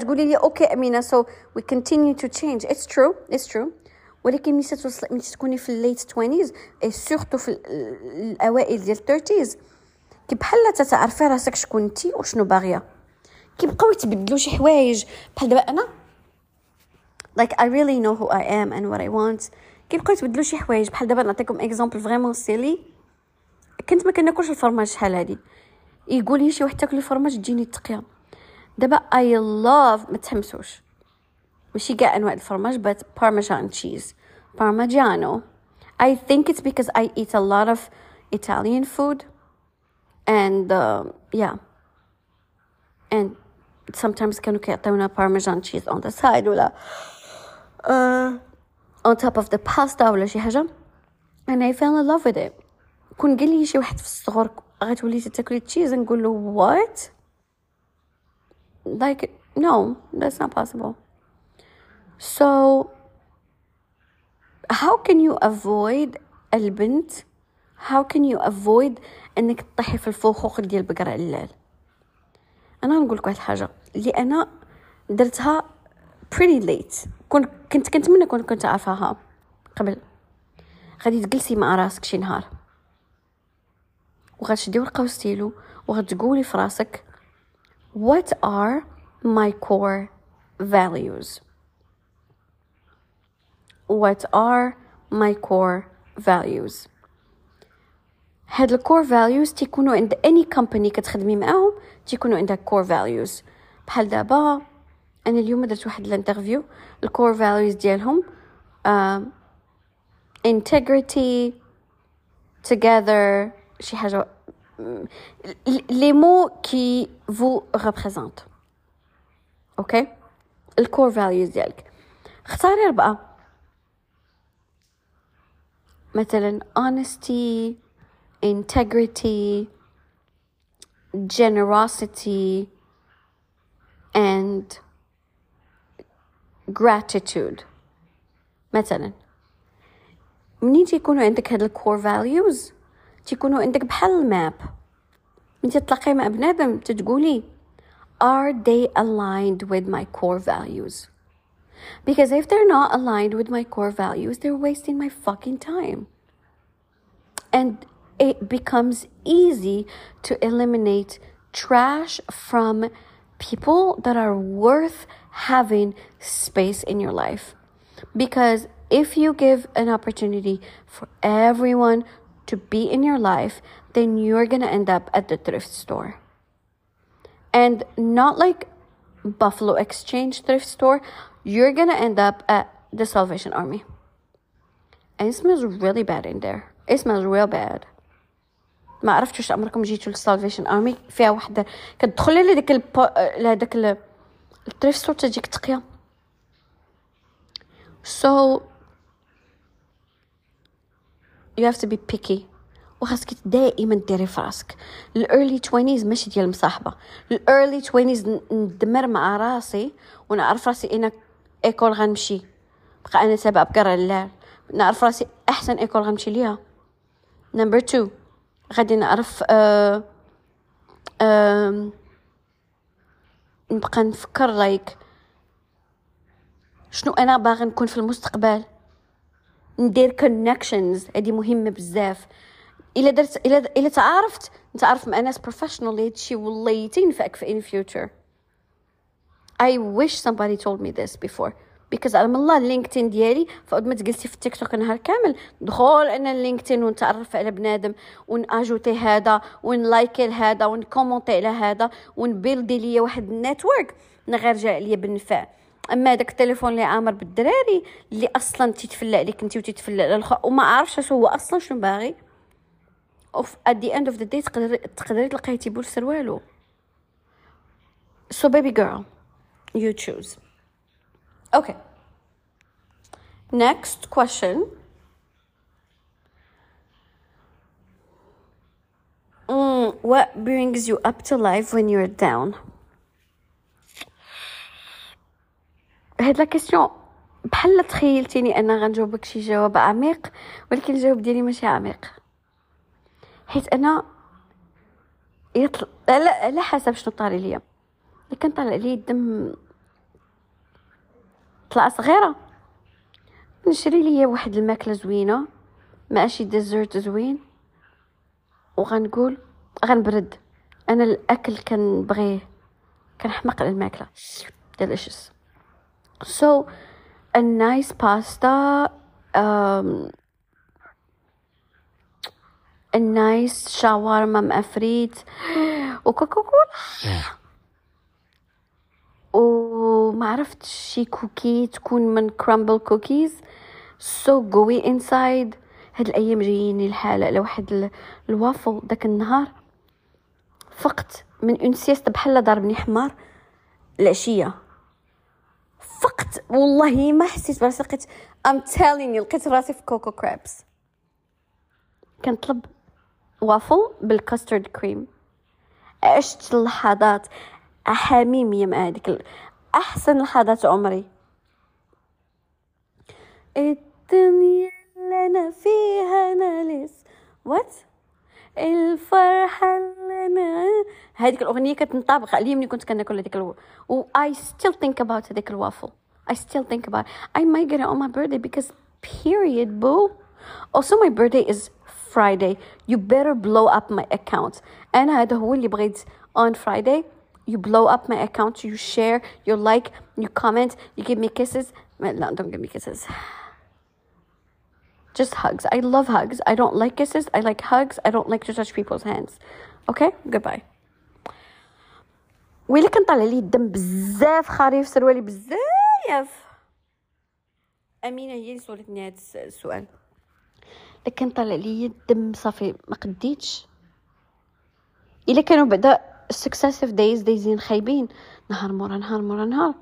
تقولي لي okay أمينة so we continue to change. It's true it's true. ولكن ملي توصل ملي تكوني في ال late 20s et surtout في الأوائل ديال 30s كي بحال تتعرفي راسك شكون انتي وشنو باغية. كيبقاو يتبدلوا شي حوايج. بحال دابا أنا. Like I really know who I am and what I want. كيبقاو يتبدلوا شي حوايج. بحال دابا نعطيكم exemple vraiment c'est les كنت ما كناكلش الفرماج شحال هادي. يقول شي واحد تاكل الفرماج تجيني تقيه دابا I love ما تحمسوش. ماشي كاع أنواع الفرماج بس parmesan cheese parmigiano I think it's because I eat a lot of Italian food and yeah and sometimes كانوا كيعطيونا parmesan cheese on the side ولا on top of the pasta ولا شي حاجة. And i fell in love with it. كون قال لي شي واحد في الصغر غتولي تاكلي cheese نقول له what like no that's not possible. So how can you avoid البنت؟ How can you avoid إنك تطيحي في الفخوخ ديال بقرة علال أنا نقول لك واحد الحاجة اللي أنا درتها pretty late. كنت كنت كنتمنى كنت كنت عارفاها قبل. غادي تجلسي مع راسك شي نهار. وغتشدي ورقة وستيلو وغتقولي في راسك what are my core values? What are my core values? هاد ال core values تيكونوا عند any company كتخدمي معاهم تيكونوا عندها core values بحال دابا أنا اليوم درت واحد ال interview ال core values ديالهم um, integrity together شي حاجة les mots qui vous représentent. okay ال core values ديالك. اختاري أربعة مثلا honesty integrity generosity and gratitude. مثلا منين تيكونوا عندك هاد الكور فاليوز تيكونوا عندك بحال الماب من تتلاقي مع بنادم تتقولي are they aligned with my core values because if they're not aligned with my core values they're wasting my fucking time and it becomes easy to eliminate trash from people that are worth having space in your life. Because if you give an opportunity for everyone to be in your life, then you're going to end up at the thrift store. And not like Buffalo Exchange thrift store, you're going to end up at the Salvation Army. And it smells really bad in there. It smells real bad. ما عرفتش واش عمركم جيتوا للسالفيشن ارمي فيها وحده كتدخلي لهداك البو... لهداك التريف ستور تجيك تقيه so you have to be picky. وخاصك دائما ديري في راسك. ال early 20 ماشي ديال المصاحبه ال early 20 ندمر مع راسي ونعرف راسي أنا إيكول غنمشي. بقى أنا سبب بقرا لا. نعرف راسي أحسن إيكول غنمشي ليها. نمبر 2 غادي نعرف آه نبقى نفكر لايك شنو أنا باغي نكون في المستقبل. ندير كونكشنز هذه مهمة بزاف. إلا درت إلا إلا تعارفت نتعرف مع ناس بروفيشنال هادشي والله تينفعك في in future. I wish somebody told me this before. because على الله ال LinkedIn ديالي فقد ما تجلسي في التيك توك نهار كامل دخول أنا ال LinkedIn ونتعرف على بنادم ونأجوتي هذا ونلايكي لهذا ونكومونتي على هذا ونبيلدي ليا واحد ال network غير جا ليا بالنفع أما هذاك التليفون اللي عامر بالدراري اللي أصلا تيتفلى عليك انت وتيتفلى على الآخر وما عارفش أش هو أصلا شنو باغي اوف at the end of the day تقدري تقدري تلقاي تيبول سروالو so baby girl you choose Okay. Next question. Mm, what brings you up to life when you're down? هاد لا كيسيون بحال تخيلتيني أنا غنجاوبك شي جواب عميق ولكن الجواب ديالي ماشي عميق. حيت أنا يطل... على على حسب شنو طاري ليا. اللي كان طالع لي الدم طلع صغيرة نشري ليا واحد الماكلة زوينة مع شي ديزرت زوين وغنقول غنبرد. أنا الأكل كنبغيه كنحمق على الماكله delicious so a nice pasta um, a nice shawarma مع فريت و Coca Cola وما عرفت شي cookie تكون من Crumbl Cookies so gooey inside هاد الأيام جايين الحالة على واحد الوافل داك النهار. فقت من une sieste بحال ضربني حمار العشية. فقت والله ما حسيت براسي لقيت ام تيلينغ لقيت راسي في كوكو كرابس كنطلب وافل بالكاسترد كريم عشت اللحظات حميمية مع هذيك أحسن لحظات عمري. الدنيا اللي أنا فيها نالس وات الفرحة اللي أنا هذيك الأغنية كتنطابق عليا ملي كنت كناكل هذيك الو و I still think about هذيك الوافل I still think about I might get it on my birthday because period boo also my birthday is Friday you better blow up my account أنا هذا هو اللي بغيت on Friday you blow up my account, you share, you like, you comment, you give me kisses. No, don't give me kisses. Just hugs. I love hugs. I don't like kisses. I like hugs. I don't like to touch people's hands. Okay? Goodbye. ويلي كان طالع لي الدم بزاف خاري في سروالي بزاف أمينة هي اللي سولتني هذا السؤال لكن طلع لي الدم صافي ما قديتش إلا كانوا بعدا ال successive days دايزين خايبين نهار مورا نهار مورا نهار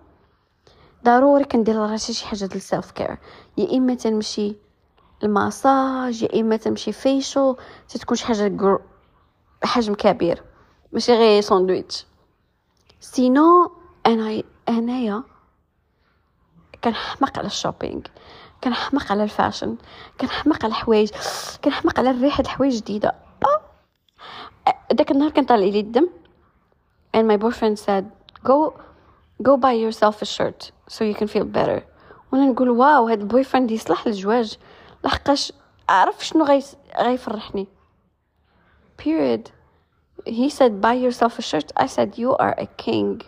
ضروري كندير لراسي شي حاجة ديال care يا إما تنمشي الماساج يا إما تمشي facial تتكون شي حاجة حجم كبير. ماشي غير ساندويتش sinon أنا أنايا كنحمق على ال shopping كنحمق على ال fashion كنحمق على الحوايج كنحمق على الريحه الحوايج جديدة. داك النهار كان طالع لي الدم and my boyfriend said go go buy yourself a shirt so you can feel better. وأنا نقول wow هاد ال boyfriend يصلح للزواج لحقاش عرف شنو غي غيفرحني period he said buy yourself a shirt I said you are a king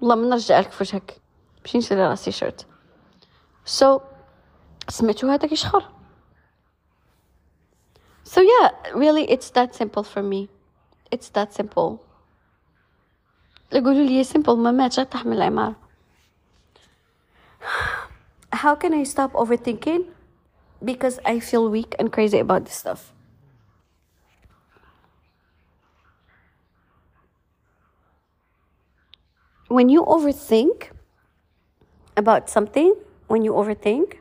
والله ما نرجع لك في وجهك باش نشري راسي شيرت so سمعتو هذاك يشخر so yeah really it's that simple for me it's that simple يقولوا لي simple ما ماتش غير تحمل العمار how can I stop overthinking Because I feel weak and crazy about this stuff. When you overthink about something when you overthink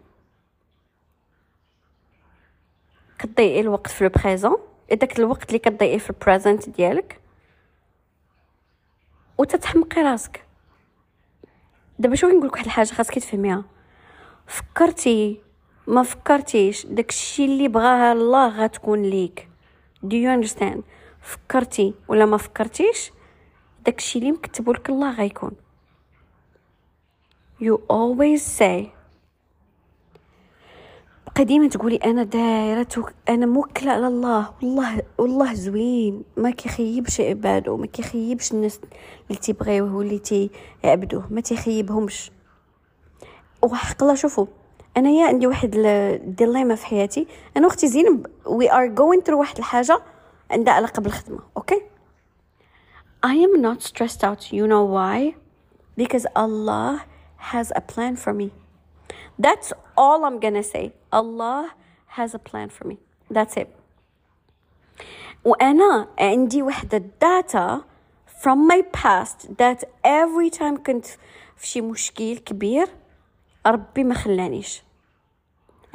كتضيعي الوقت في البريزون داك الوقت اللي كتضيعيه في البريزنت ديالك. وتتحمقي راسك. دابا شوفي نقولك واحد الحاجة خاصك تفهميها. فكرتي ما فكرتيش داكشي اللي بغاها الله غتكون ليك. Do you understand? فكرتي ولا ما فكرتيش؟ داكشي اللي مكتبو لك الله غيكون. You always say. قد ما تقولي أنا دايرة أنا موكلة على الله. والله والله زوين. ما كيخيبش عبادو ما كيخيبش الناس اللي تيبغيوه واللي تيعبدوه. ما تيخيبهمش. وحق الله شوفوا. أنا يا عندي واحد ال dilemma في حياتي. أنا وأختي زينب we are going through واحد الحاجة عندها علاقة بالخدمة okay؟ Okay? i am not stressed out. You know why? Because allah has a plan for me. That's all i'm gonna say. Allah has a plan for me. That's it. وأنا عندي واحد ال data from my past that every time كنت في شي مشكل كبير ربي ما خلانيش.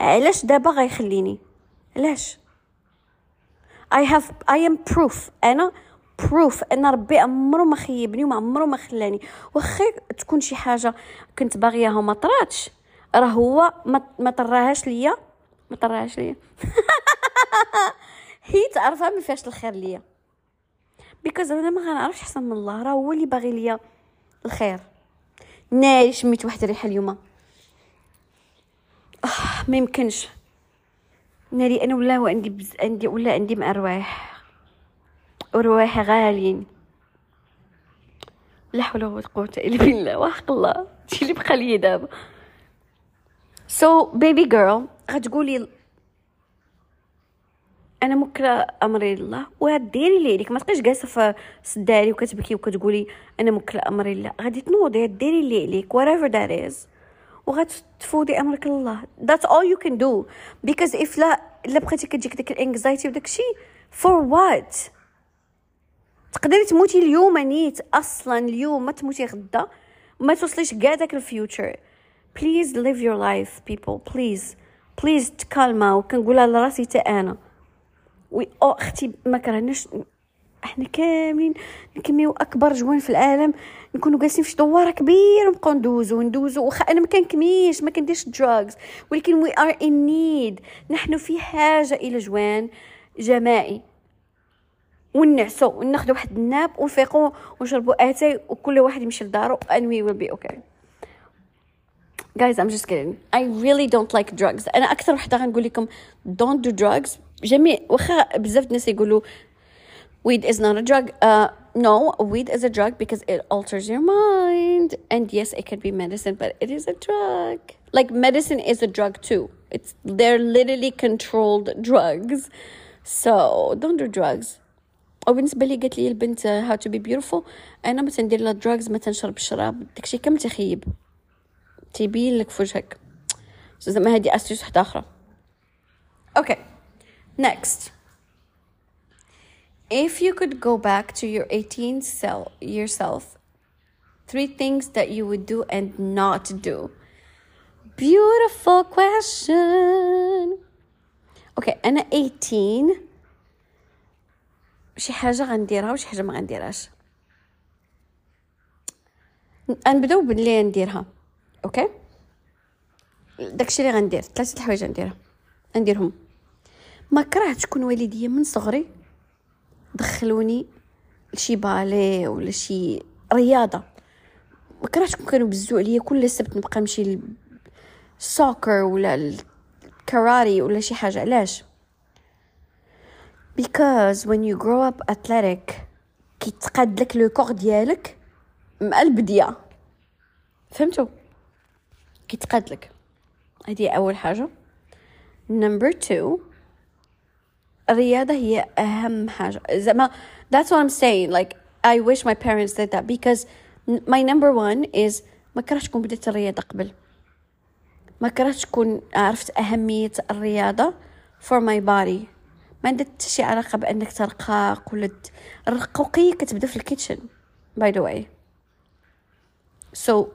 علاش دابا غيخليني؟ علاش؟ I have I am proof. أنا proof ان ربي عمرو ما خيبني وما عمرو ما خلاني. واخا تكون شي حاجة كنت باغياها وما طراتش راه هو ما طراهاش ليا. ما طراهاش ليا. هي تعرفها ما فيهاش الخير ليا. بيكوز أنا ما غنعرفش أحسن من الله راه هو اللي باغي ليا الخير. ناري شميت واحد الريحه اليوم. ما يمكنش. ناري أنا ولا عندي بز... عندي ولا عندي مع رواح ورواح غاليين. لا حول ولا قوة إلا بالله وحق الله. شي اللي بقى لي دابا. سو بيبي جيرل غتقولي أنا مكرة أمري لله. وديري اللي عليك ما تبقيش جالسة في الداري وكتبكي وكتقولي أنا مكرة أمري لله. غادي تنوضي ديري اللي عليك whatever that is. وغتفوضي أمرك لله. That's all you can do. Because if لا إلا بقيتي كتجيك داك ال anxiety وداك الشيء for what? تقدري تموتي اليوم نيت أصلا اليوم ما تموتي غدا ما توصليش كاع داك ال future. Please live your life people. Please. Please تكالما. وكنقولها لراسي حتى أنا. وي أو أختي ما كرهناش إحنا كاملين نكميو أكبر جوان في العالم. نكونوا جالسين في شي دواره كبيره ندوزو ندوزو. واخا أنا ما كنكميش ما كنديرش drugs ولكن we are in need نحن في حاجة إلى جوان جماعي. ونعسو وناخدو واحد ال nap ونفيقو ونشربو أتاي وكل واحد يمشي لدارو and we will be okay. Guys I'm just kidding. I really don't like drugs. أنا أكثر وحدة غنقول لكم don't do drugs. جميع واخا بزاف الناس يقولوا weed is not a drug. uh, no weed is a drug because it alters your mind and yes it can be medicine but it is a drug like medicine is a drug too it's they're literally controlled drugs so don't do drugs وبالنسبه لي قالت لي البنت how to be beautiful انا ما تندير لا drugs ما تنشرب الشراب داكشي كامل تخيب تيبين لك في وجهك زعما هادي استيوس واحده اخرى اوكي next if you could go back to your 18 self yourself three things that you would do and not do. Beautiful question. okay أنا 18 شي حاجة غنديرها وشي حاجة ما غنديرهاش. غنبداو باللي نديرها okay داكشي اللي غندير ثلاثة الحوايج غنديرها غنديرهم. ما كره تكون والديا من صغري؟ دخلوني لشي بالي ولا شي رياضة. ما كرهتكم كانوا بزو عليا كل سبت نبقى نمشي للسوكر ولا الكاراتي ولا شي حاجة. علاش؟ because when you grow up athletic كيتقاد لك لو كور ديالك مع البديه فهمتوا كيتقاد لك. هذه أول حاجة. number 2 الرياضة هي أهم حاجة. زعما that's what I'm saying. Like I wish my parents did that because my number one is ما كرهتش تكون بديت الرياضة قبل. ما كرهتش تكون عرفت أهمية الرياضة for my body. ما عندها حتى شي علاقة بأنك ترقاق ولا الرقوقية كتبدأ في ال kitchen by the way so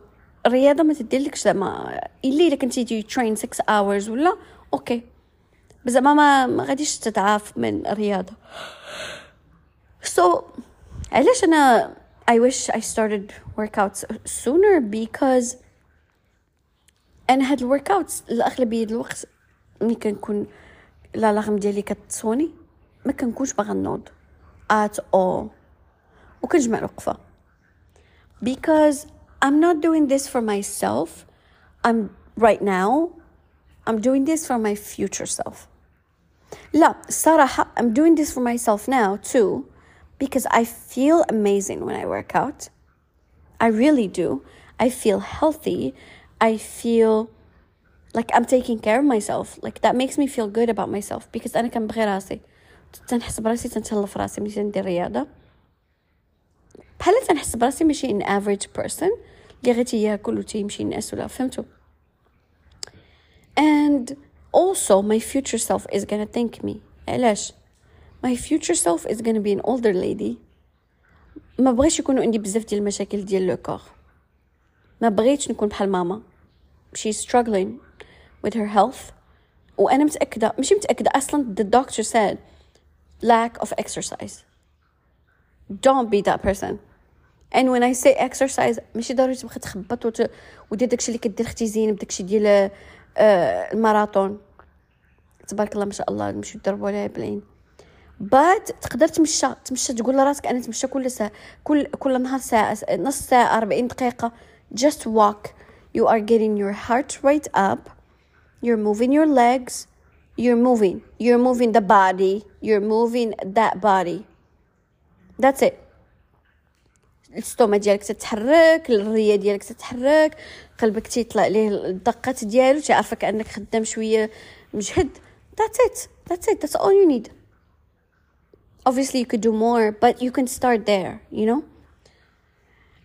الرياضة ما تديرلكش زعما إلا إلا كنتي train 6 hours ولا okay زعما ما ما غاديش تضعاف من الرياضة. So, علاش أنا I wish I started workouts sooner because أنا هاد ال workouts الأغلبية الوقت ملي كنكون ال alarm ديالي كتصوني ما كنكونش باغا نوض at all. وكنجمع الوقفة. Because I'm not doing this for myself. I'm right now I'm doing this for my future self. لا الصراحة I'm doing this for myself now too because I feel amazing when I work out I really do I feel healthy I feel like I'm taking care of myself like that makes me feel good about myself because أنا كنبغي راسي تنحس براسي تنتهلا في راسي ملي تندير رياضة بحال تنحس براسي ماشي ان average person اللي غير تياكل وتيمشي الناس ولا فهمتوا and also my future self is gonna thank me علاش my future self is gonna be an older lady ما بغيتش يكونوا عندي بزاف ديال المشاكل ديال لو كور ما بغيتش نكون بحال ماما she's struggling with her health وأنا متاكده ماشي متاكده أصلا the doctor said lack of exercise don't be that person and when I say exercise ماشي ضروري تبقى تخبط وت... ودير داكشي اللي كدير أختي زينب داكشي ديال آه الماراثون تبارك الله ما شاء الله نمشيو نضربوا عليها بلين بات تقدر تمشى تمشى تقول لراسك أنا نتمشى كل ساعه كل كل نهار ساعه نص ساعه 40 دقيقه just walk you are getting your heart rate up you're moving your legs you're moving you're moving the body you're moving that body that's it الستوما ديالك تتحرك الريه ديالك تتحرك قلبك تيطلع ليه الدقات ديالو تعرفك انك خدام شوية مجهد that's it that's it that's all you need obviously you could do more but you can start there you know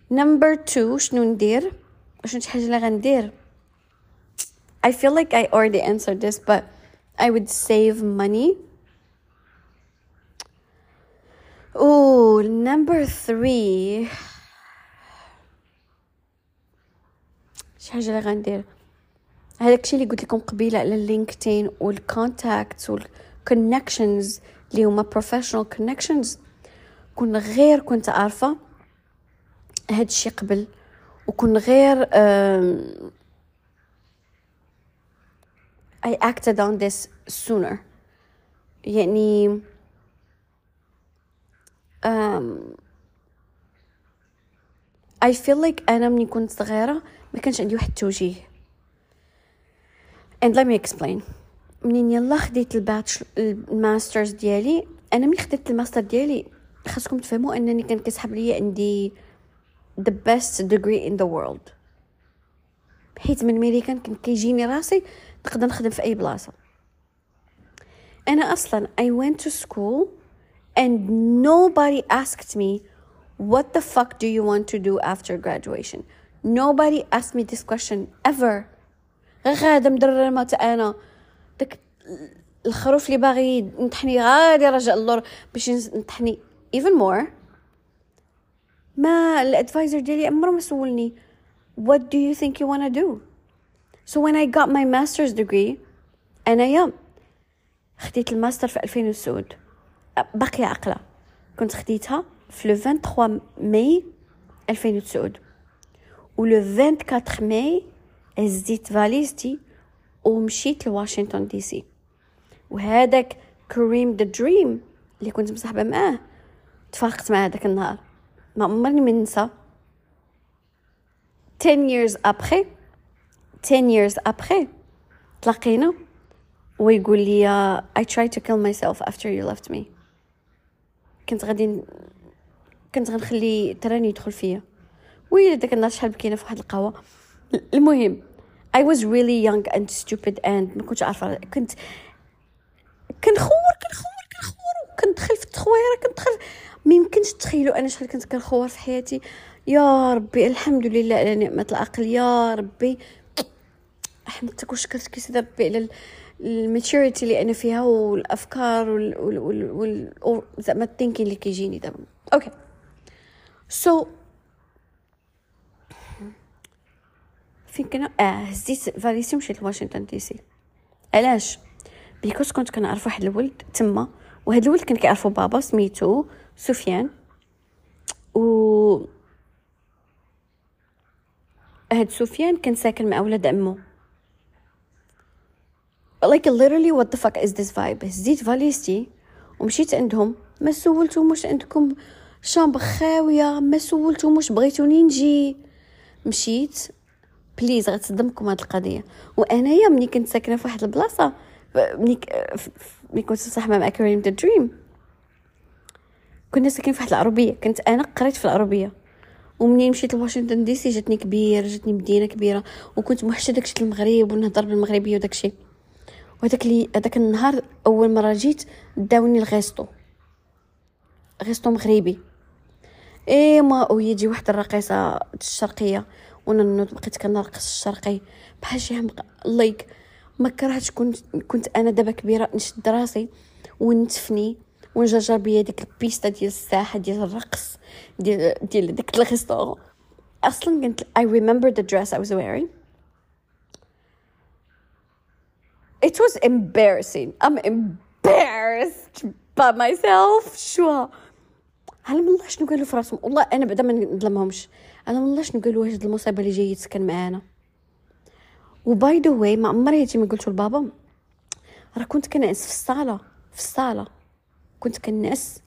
number two شنو ندير شنو شي حاجة اللي غندير I feel like I already answered this but I would save money Oh, number three. شي حاجة اللي غندير. هذاك الشيء اللي قلت لكم قبيلة على ال LinkedIn وال contacts وال connections اللي هما professional connections كون غير كنت عارفة هاد الشيء قبل وكون غير um, I acted on this sooner. يعني um, I feel like أنا مني كنت صغيرة ما كانش عندي واحد التوجيه and let me explain. منين يلا خديت الباتش ال master's ديالي أنا ملي خديت الماستر ديالي خاصكم تفهموا أنني كان كيسحب ليا عندي the best degree in the world. حيت من ميريكان كان كيجيني راسي نقدر نخدم في أي بلاصة. أنا أصلا I went to school and nobody asked me what the fuck do you want to do after graduation nobody asked me this question ever غير غاده مدرمه تا انا داك الخروف اللي باغي ينطحني غادي رجع اللور باش ينطحني even more ما الادفايزر ديالي عمره ما سولني what do you think you wanna do so when I got my master's degree انايا خديت الماستر في 2009 باقية عقلة كنت خديتها في le 23 ماي 2009 و le 24 ماي هزيت فاليزتي ومشيت لواشنطن دي سي. وهذاك كريم the dream اللي كنت مصاحبة معاه تفارقت معاه داك النهار. ما عمرني ما ننسى. 10 years après 10 years après تلاقينا. ويقول لي I tried to kill myself after you left me. كنت غادي كنت غنخلي train يدخل فيا. ويلي داك النهار شحال بكينا في واحد القهوة. المهم I was really young and stupid and ما كنتش عارفة كنت كنخور كنخور كنخور كندخل في التخويرة كندخل ما يمكنش تخيلوا أنا شحال كنت كنخور في حياتي. يا ربي الحمد لله على نعمة العقل. يا ربي. حمدتك وشكرتك سيدي ربي على الماتوريتي اللي أنا فيها والأفكار وال وال وال زعما الثينكين اللي كيجيني دابا okay so فين كنا آه هزيت فاليزتي ومشيت لواشنطن دي سي علاش؟ because كنت كنعرف واحد الولد تما وهذا الولد كان كيعرفو بابا سميتو سفيان. و هاد سفيان كان ساكن مع ولاد عمو like literally what the fuck is this vibe? هزيت فاليزتي ومشيت عندهم ما سولتهم واش عندكم chambre خاوية ما سولتهم واش بغيتوني نجي مشيت. please غتصدمكم هاد القضية. وأنايا ملي كنت ساكنة في واحد البلاصة ملي ملي كنت صاحبة مع كريم the dream كنا ساكنين في واحد العروبية كنت أنا قريت في العروبية. ومنين مشيت لواشنطن دي سي جاتني كبير جاتني مدينة كبيرة وكنت موحشة داكشي المغرب ونهضر بالمغربية وداكشي. وهداك لي هداك النهار أول مرة جيت داوني ال resto resto مغربي. إيه ما ويجي واحد الرقيصة الشرقية. وأنا نوض بقيت كنرقص الشرقي. بحال شي like ما كرهتش كنت كنت أنا دابا كبيرة نشد راسي ونتفني ونجرجر بيا ديك البيستا ديال الساحة ديال الرقص ديال ديال ديك ال restaurant أصلا كنت I remember the dress I was wearing. It was embarrassing. I'm embarrassed by myself. شو؟ على من الله شنو قالوا في راسهم؟ والله أنا بعدا ما نظلمهمش على من الله شنو قالوا هاد المصيبه اللي جاي يتسكن معانا. و by the way ما عمري هادشي ما قلتو لبابا. راه كنت كنعس في الصالة في الصالة. كنت كنعس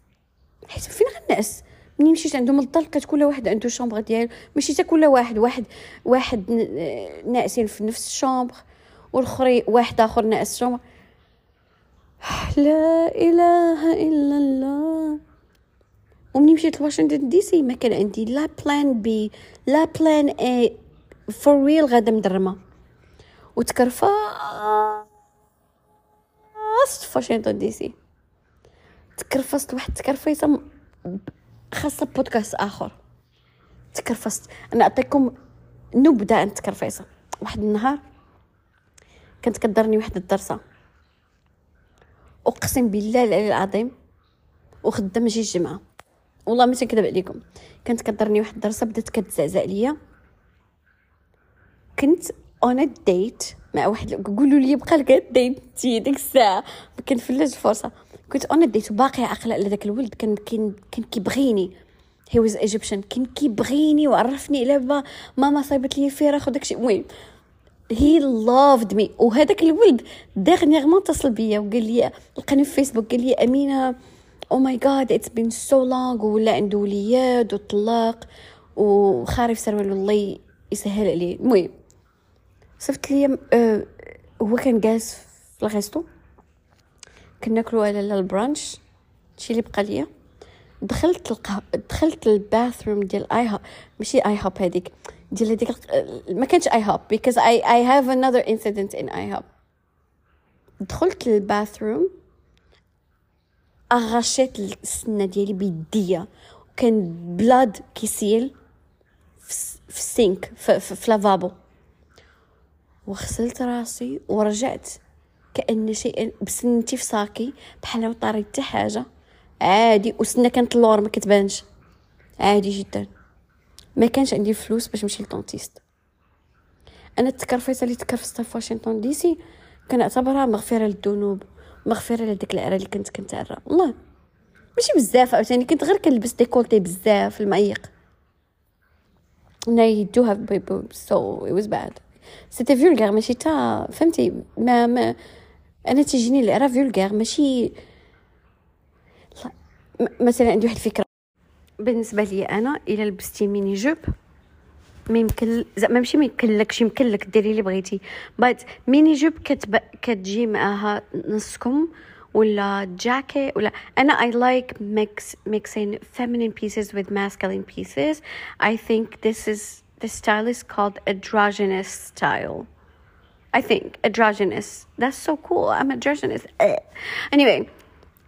حيت فين غنعس ملي مشيت عندهم؟ للدار لقيت كل واحد عنده chambre ديالو. ماشي كل واحد واحد واحد ناعسين في نفس ال chambre والاخرين واحد آخر chambre لا إله إلا الله. ومني مشيت لواشنطن دي سي ما كان عندي. لا plan B. لا plan A for real غادا مدرمة. وتكرفست في واشنطن دي سي. تكرفست واحد التكرفيصه خاصة بودكاست آخر. تكرفست أنا أعطيكم نبذه عن التكرفيصه واحد النهار. كانت كدرني واحد الدرسة. أقسم بالله العلي العظيم وخدام شي الجمعة. والله ما تنكذب عليكم. كانت كدرني واحد الدرسة بدات كتزعزع ليا كنت اون ديت مع واحد قولوا لي بقى لك ديت ديك الساعة. ما كنفلش الفرصة. كنت on date باقي عاقله على داك الولد. كان كان كان كيبغيني. he was Egyptian كان كيبغيني وعرفني على ماما صايبت لي فراخ وداكشي المهم he loved me وهذاك الولد dernièrement اتصل بيا وقال لي لقاني في فيسبوك قال لي أمينة oh my God it's been so long ولا عنده ولياد وطلاق وخارف سروال الله يسهل عليه. المهم صفت لي أه هو كان جالس في ال resto كناكلو على ال brunch شي اللي بقى ليا. دخلت القه... دخلت ال bathroom ديال IHOP ماشي IHOP هذيك ديال هذيك ما كانش IHOP because I I have another incident in IHOP دخلت للباثروم أغشيت السنة ديالي بيديا وكان بلاد كيسيل في ال sink في, lavabo وغسلت راسي ورجعت كأن شيء بسنتي في ساكي بحال ما طاريت حتى حاجة. عادي وسنة كانت اللور ما كتبانش. عادي جدا. ما كانش عندي فلوس باش نمشي لل dentiste أنا التكرفيصه اللي تكرفستها في واشنطن DC كنعتبرها مغفرة للذنوب مغفرة لديك العرا اللي كنت كنتعرى والله ماشي بزاف عاوتاني كنت غير كنلبس décolleté بزاف المعيق. I do big boobs so it was bad. c'était vulgaire ماشي تا فهمتي؟ ما ما أنا تيجيني العرا vulgaire ماشي. مثلا عندي واحد الفكرة. بالنسبة لي أنا إلا لبستي mini-jupe ممكن زعما ماشي يمكن لك شي يمكن لك ديري اللي بغيتي. but mini-jupe كتب كتجي معاها نص كم ولا جاكي ولا. أنا I like mix mixing feminine pieces with masculine pieces I think this is the style is called androgynous style I think androgynous that's so cool um androgynous anyway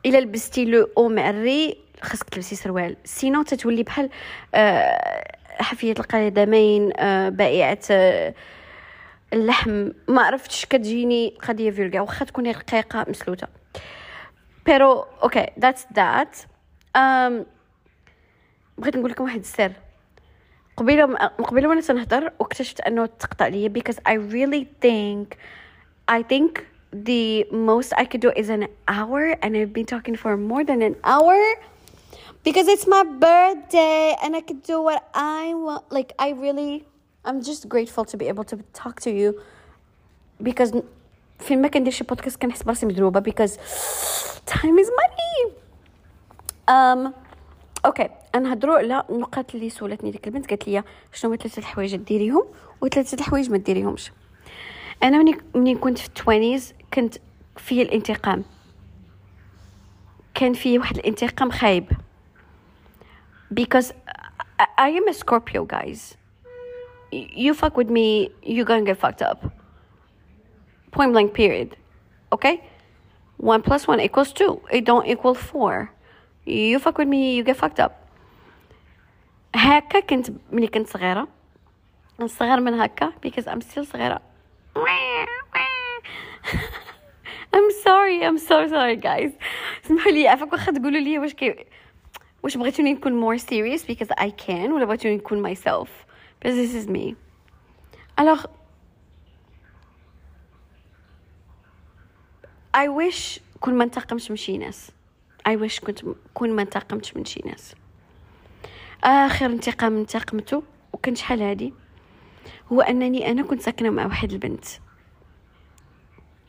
إلا لبستي le haut معري خاصك تلبسي سروال. sinon تتولي بحال آه حفية القدمين آه بائعة آه اللحم. ما عرفتش كتجيني قضية vulgaire واخا تكوني رقيقة مسلوتة. pero okay that's that بغيت نقول لكم واحد السر. قبيلة قبيلة وأنا تنهضر واكتشفت أنه تقطع ليا because I really think I think the most I could do is an hour, and I've been talking for more than an hour. Because it's my birthday and I could do what I want. Like, I really, I'm just grateful to be able to talk to you. Because فين ما كندير شي بودكاست كنحس براسي مدروبه because time is money. Um okay نهضروا على النقاط اللي سولتني ديك البنت. قالت لي شنو هما ثلاثة الحوايج ديريهم وثلاثه الحوايج ما ديريهمش؟ أنا مني مني كنت في ال twenties كنت في الانتقام. كان في واحد الانتقام خايب. because I am a Scorpio guys you fuck with me you gonna get fucked up point blank period okay one plus one equals two it don't equal four you fuck with me you get fucked up هكا كنت ملي كنت صغيره صغير من هكا because I'm still صغيره I'm sorry I'm so sorry guys اسمحوا لي عفاك واخا تقولوا لي واش كي واش بغيتوني نكون more serious because I can ولا بغيتوني نكون myself but this is me. Alors I wish كون ما انتقمش من شي ناس. I wish كنت كون ما انتقمتش من شي ناس. آخر انتقام انتقمته وكان شحال هادي؟ هو أنني أنا كنت ساكنة مع واحد البنت.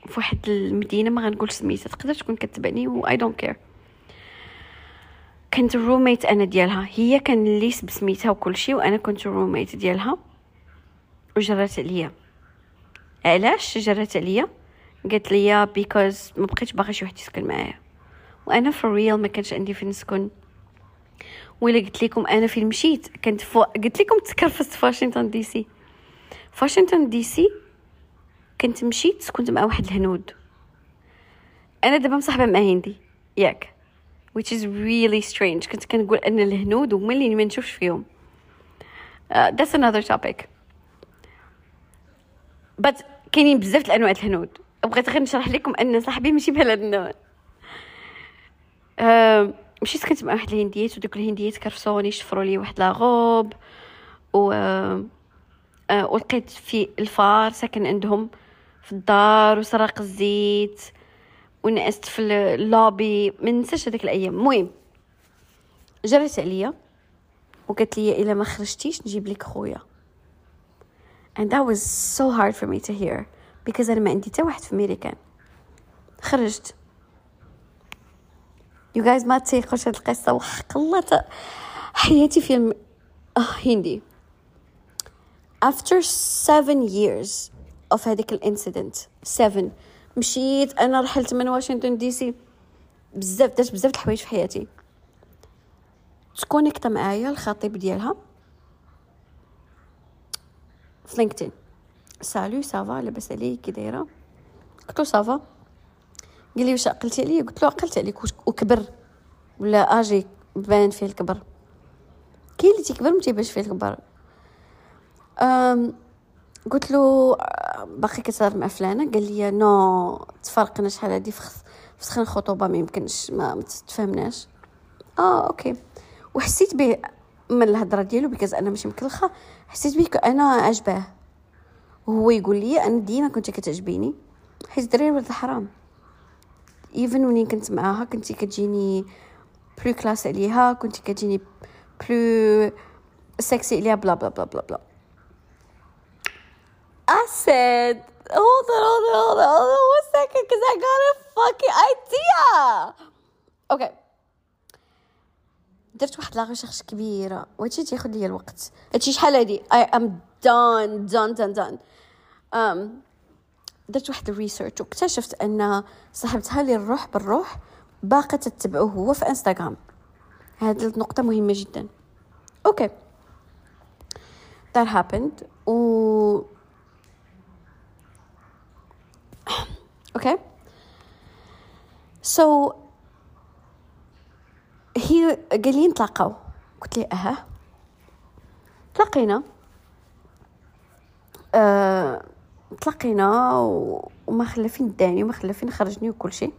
في واحد المدينة ما غنقولش سميتها تقدر تكون كتبعني و I don't care كنت ال roommate أنا ديالها. هي كان lease بسميتها وكل شيء وأنا كنت ال roommate ديالها. وجرات عليا. علاش جرات عليا؟ قالت لي because ما بقيتش باغا شي واحد يسكن معايا. وأنا في ال real ما كانش عندي فين نسكن. ولا قلت لكم أنا فين مشيت كنت فو... قلت لكم تكرفست في واشنطن DC في واشنطن DC كنت مشيت كنت مع واحد الهنود. أنا دابا مصاحبة مع هندي. ياك. Which is really strange كنت كنقول إن الهنود هما اللي ما نشوفش فيهم. Uh, that's another topic. But كاينين بزاف الأنواع الهنود. بغيت غير نشرح لكم إن صاحبي ماشي بحال هاد النوع. Uh, مشيت كنت مع واحد الهنديات ودوك الهنديات كرفسوني شفروا لي واحد لاغوب و uh, ولقيت في الفار ساكن عندهم في الدار وسرق الزيت. ونعست في اللوبي ما ننساش هذيك الأيام. المهم جرت عليا وقالت لي إلا ما خرجتيش نجيب لك خويا. And that was so hard for me to hear because أنا ما عندي حتى واحد في ميريكان خرجت. You guys ما تيقوش هاد القصة وحق الله حياتي فيلم آه هندي. After seven years of هذيك ال incident seven مشيت أنا رحلت من واشنطن DC. بزاف درت بزاف الحوايج في حياتي. ت connecta معايا الخطيب ديالها. في LinkedIn. salut ça va لاباس عليك كي دايره قلت له ça va. قال لي واش عقلتي عليا؟ قلت له عقلت عليك وكبر. ولا آجي بان فيه الكبر. كاين اللي تيكبر ما تيبانش فيه الكبر. قلت له باقي كتهضر مع فلانة قال لي no تفرقنا شحال هادي فسخنا الخطوبة ما يمكنش ما, تفهمناش آه okay. وحسيت به من الهضرة ديالو because أنا ماشي مكلخة حسيت به أنا عجباه وهو يقول لي أنا ديما كنت كتعجبيني حيت دراري ولد الحرام even منين كنت معاها كنتي كتجيني plus classe عليها كنتي كتجيني plus sexy عليها blah blah blah blah blah I said hold on hold on hold on, hold on one second because I got a fucking idea. Okay. درت واحد la recherche كبيره وهادشي تياخد ليا الوقت. هادشي شحال هادي؟ I am done done done done. Um, درت واحد ال research واكتشفت أن صاحبتها اللي الروح بالروح باقا تتبعه هو في انستغرام هذه النقطة مهمة جدا. okay that happened. و okay so هي قال لي نتلاقاو قلت لي آه تلاقينا أه تلاقينا وما خلى فين داني وما خلى فين خرجني وكل شيء.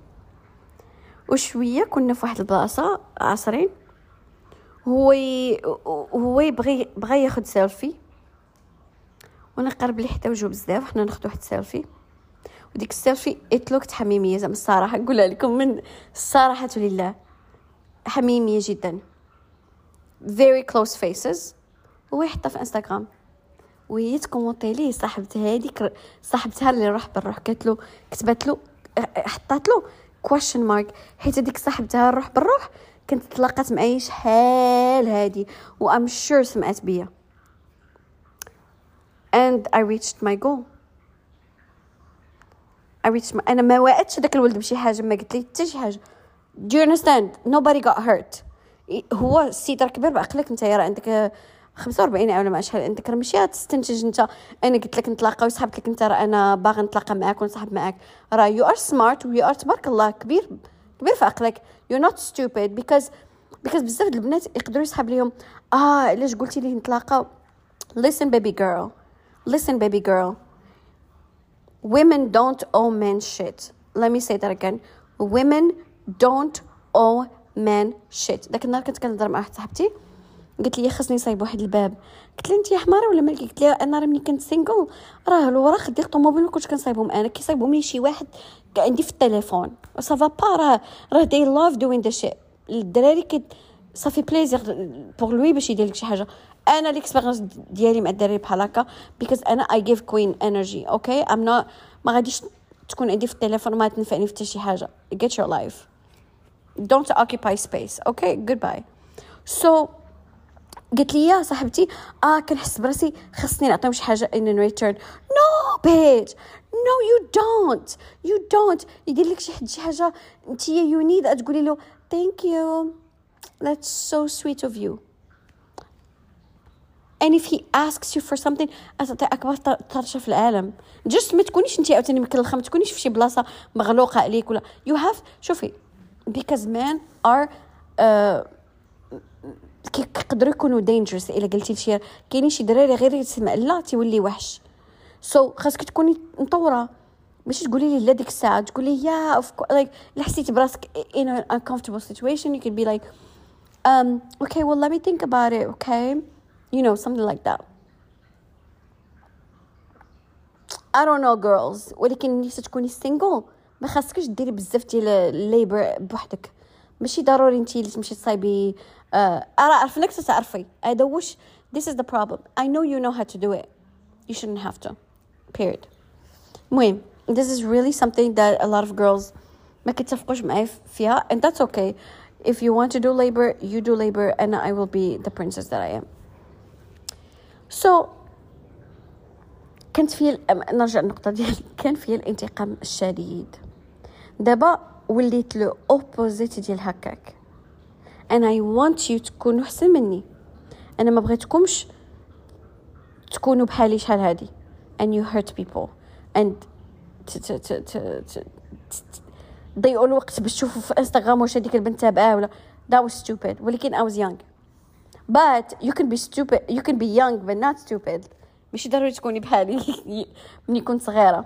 وشوية كنا في واحد البلاصة عصرين. هو ي... هو يبغي بغى ياخد سيلفي وأنا قرب لي حتى وجهو بزاف حنا ناخدو واحد سيلفي وديك ال selfie it looked حميميه زعما الصراحة نقولها لكم من الصراحه لله. حميمية جدا. Very close faces. هو يحطها في انستغرام وهي تـ commenter ليه صاحبت هذيك صاحبتها اللي راح بالروح قالت له كتبت له حطات له question mark حيت هذيك صاحبتها الروح بالروح كنت تلاقات معايا شحال هادي. و I'm sure سمعت بيا. And I reached my goal. Reached my... أنا ما وعدتش داك الولد بشي حاجة ما قلت لي حتى شي حاجة. Do you understand? Nobody got hurt. هو السيد راه كبير بعقلك انت راه عندك 45 ولا ما شحال انت راه ماشي تستنتج أنت. أنا قلت لك نتلاقى وسحبت لك أنت راه أنا باغي نتلاقى معاك ونصاحب معاك. راه you are smart و you are تبارك الله كبير كبير في عقلك. you not stupid because because بزاف البنات يقدروا يسحب ليهم. آه علاش قلتي لي نتلاقى listen baby girl. Listen baby girl. Women don't owe men shit. Let me say that again. Women don't owe men shit. داك النهار كنت كنهضر مع واحد صاحبتي. قالت لي خصني نصايب واحد الباب. قلت لها انت حماره ولا مالك قلت لها أنا راه ملي كنت single راه الوراق ديال الطوموبيل ما كنتش كنصايبهم أنا. كيصايبهم لي شي واحد عندي في التليفون. صافا با راه راه they love doing that shit الدراري que ça fait plaisir pour lui باش يدير لك شي حاجة. أنا l'expérience ديالي مع الدراري بحال هكا because أنا I give queen energy okay I'm not ما غاديش تكون عندي في التليفون ما تنفعني في حتى شي حاجة. Get your life. Don't occupy space okay goodbye. So قالت لي يا صاحبتي آه كنحس براسي خصني نعطيهم شي حاجة in return no bitch no you don't you don't يدير لك شي حد شي حاجة انت you need تقولي له thank you that's so sweet of you. And if he asks you for something تعطي أكبر طرشه في العالم. just ما تكونيش انت عاوتاني مكلخه ما تكونيش في شي بلاصة مغلوقة عليك ولا. You have شوفي because men are uh, كيقدروا يكونوا dangerous إلا قلتي لشي كاينين شي دراري غير يسمع لا تيولي وحش. So, خاصك تكوني مطورة. ماشي تقولي لي لا ديك الساعة تقولي يا اوف لايك إلا حسيتي براسك in an uncomfortable situation you could be like um okay well let me think about it okay. you know something like that I don't know girls ولكن نفسك تكوني single ما خاصكش ديري بزاف ديال الليبر بوحدك ماشي ضروري انت اللي تمشي تصايبي uh, أرى عرفنك تعرفي هذا وش this is the problem I know you know how to do it you shouldn't have to period المهم this is really something that a lot of girls ما كيتفقوش معايا فيها and that's okay if you want to do labor you do labor and I will be the princess that I am So كانت فيه نرجع للنقطة ديالي كان فيه الانتقام الشديد. دابا وليت لو اوبوزيت ديال هكاك. And I want you تكونوا أحسن مني. أنا ما بغيتكمش تكونوا بحالي شحال هادي. And you hurt people. And تضيعوا الوقت باش تشوفوا في انستغرام واش هذيك البنت تابعاه ولا. That was stupid. ولكن I was young. But you can be stupid you can be young but not stupid. ماشي ضروري تكوني بحالي. ملي كنت صغيرة.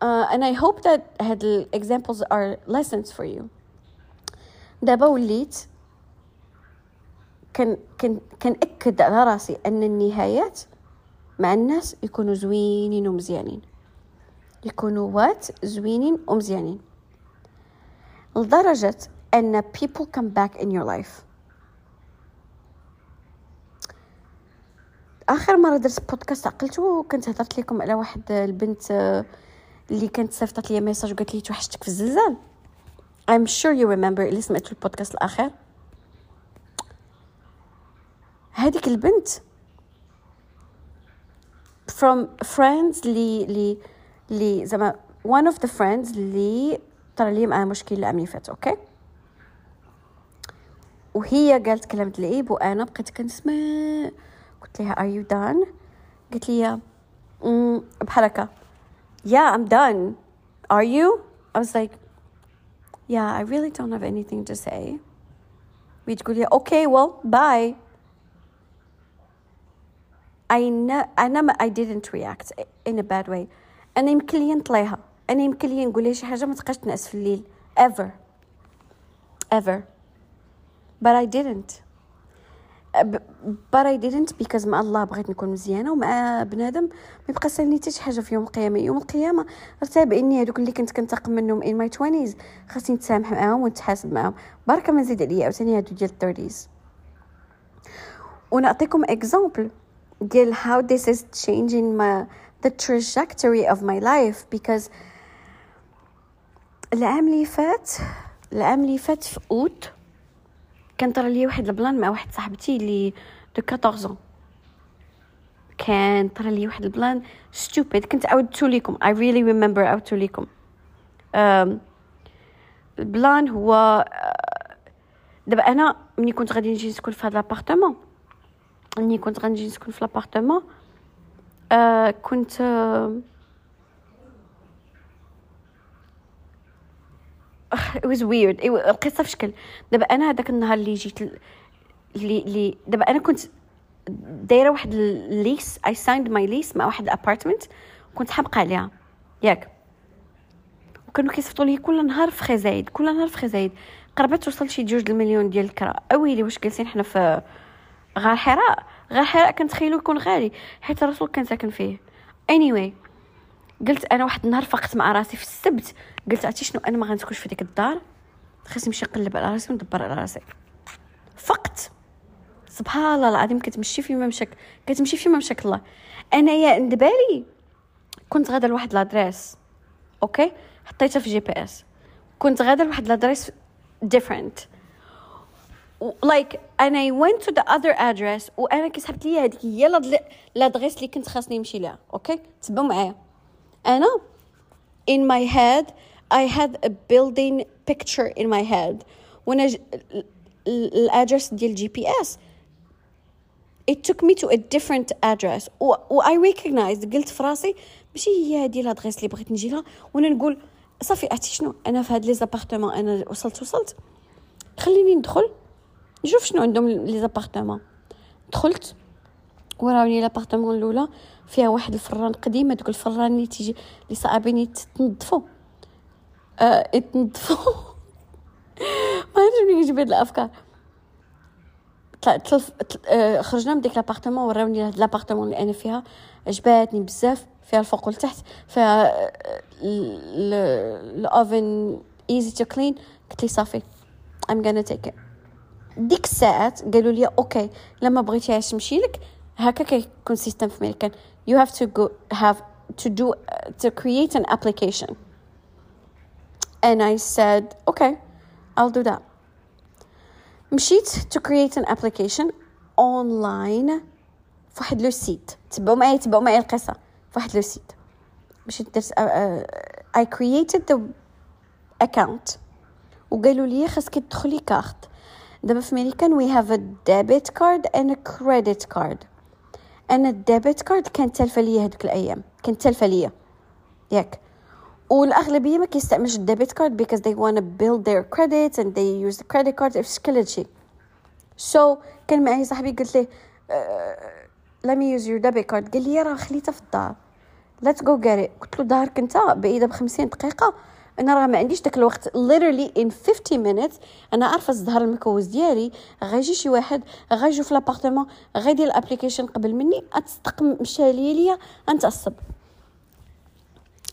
Uh, and I hope that هاد ال examples are lessons for you. دابا وليت كان كان كنأكد على راسي أن النهايات مع الناس يكونوا زوينين ومزيانين. يكونوا وات زوينين ومزيانين. لدرجة أن people come back in your life. آخر مرة درت بودكاست عقلتو كنت هضرت لكم على واحد البنت اللي كانت صيفطت لي ميساج وقالت لي توحشتك في الزلزال. I'm sure you remember اللي سمعتو البودكاست الأخير. هذيك البنت from friends لي لي لي زعما one of the friends اللي طرا لي معاه مشكل العام اللي فات أوكي وهي قالت كلام العيب وأنا بقيت كنسمع قلت لها are you done قالت لي بحال هكا yeah I'm done are you I was like yeah I really don't have anything to say وتقول لي okay well bye I know أنا ما I didn't react in a bad way أنا يمكن لي نطليها أنا يمكن لي نقول لها شي حاجة ما تبقاش تنعس في الليل ever ever but I didn't But I didn't because مع الله بغيت نكون مزيانة ومع بنادم ما يبقى سالني حتى شي حاجة في يوم القيامة. يوم القيامة أرتاب إني هذوك اللي كنت كنتقم منهم in my 20s خاصني نتسامح معاهم ونتحاسب معاهم. بركة ما نزيد عليا عاوتاني هادو ديال 30s ونعطيكم اكزامبل ديال how this is changing my the trajectory of my life because العام اللي فات العام اللي فات في أوت كان طرا لي واحد البلان مع واحد صاحبتي اللي de 14 كان طرا لي واحد البلان stupid كنت عاودتو ليكم. I really remember عاودتو ليكم. البلان هو دابا أنا ملي كنت غادي نجي نسكن في هذا l'appartement ملي كنت غنجي نسكن في l'appartement آه كنت آه it was weird. القصة في شكل. دابا أنا هذاك النهار اللي جيت اللي اللي دابا أنا كنت دايرة واحد ال lease I signed my lease مع واحد ال apartment كنت حامقه عليها. ياك. وكانوا كيصيفطوا لي كل نهار فخي زايد كل نهار فخي زايد قربت توصل شي جوج المليون ديال الكرا. اويلي واش جالسين حنا في غار حراء. غار حراء كنتخيلو يكون غالي حيت الرسول كان ساكن فيه. Anyway قلت أنا واحد النهار فقت مع راسي في السبت. قلت عرفتي شنو؟ أنا ما غنسكنش في ديك الدار. خاصني نمشي نقلب على راسي وندبر على راسي. فقت. سبحان الله العظيم كتمشي فيما مشاك كتمشي فيما مشاك الله. أنايا ندبالي كنت غادا لواحد l'adresse okay؟ حطيتها في GPS. كنت غادا لواحد l'adresse different. like and I went to the other address وأنا كسحبت لي هذيك هي l'adresse اللي كنت خاصني نمشي لها okay؟ تبعوا معايا. أنا in my head I had a building picture in my head when I ال address ديال ال GPS it took me to a different address. و, I recognized قلت في راسي ماشي هي هذه l'adresse اللي بغيت نجي لها. وأنا نقول صافي عرفتي شنو؟ أنا في هاد les appartements أنا وصلت وصلت. خليني ندخل نشوف شنو عندهم les appartements. دخلت وراوني l'appartement الأولى فيها واحد الفران قديم هذوك الفران اللي تيجي اللي آه يتنظفوا ما عرفتش منين هاد الأفكار. آه خرجنا من ديك l'appartement وراوني هاد l'appartement اللي أنا فيها. عجباتني بزاف. فيها الفوق والتحت. فيها ال oven easy to clean قلت لي صافي. Gonna take it. ديك الساعات قالوا لي okay لما بغيتي تمشي لك هكا كيكون system في ميريكان you have to go have to do to create an application. And I said okay I'll do that. مشيت to create an application online. في واحد le site. تبعوا معايا تبعوا معايا القصة. في واحد le site. مشيت درت uh, uh, I created the account. وقالوا لي خاصك تدخلي كارت. دابا في امريكان we have a debit card and a credit card. أنا ال debit card كانت تالفه ليا هذوك الأيام. كانت تالفه ليا. ياك. والأغلبية ما كيستعملش ال debit card because they want to build their credits and they use the credit card في شكل هادشي so, كان معايا صاحبي قلت له let me use your debit card. قال لي راه خليتها في الدار. Let's go get it. قلت له دارك انت بعيدة ب 50 دقيقة. أنا راه ما عنديش داك الوقت. Literally in 50 minutes أنا عارفة الزهر المكوز ديالي. غيجي شي واحد غيجي في l'appartement غيدير ال application قبل مني. تصدق مشى لي ليا. نتعصب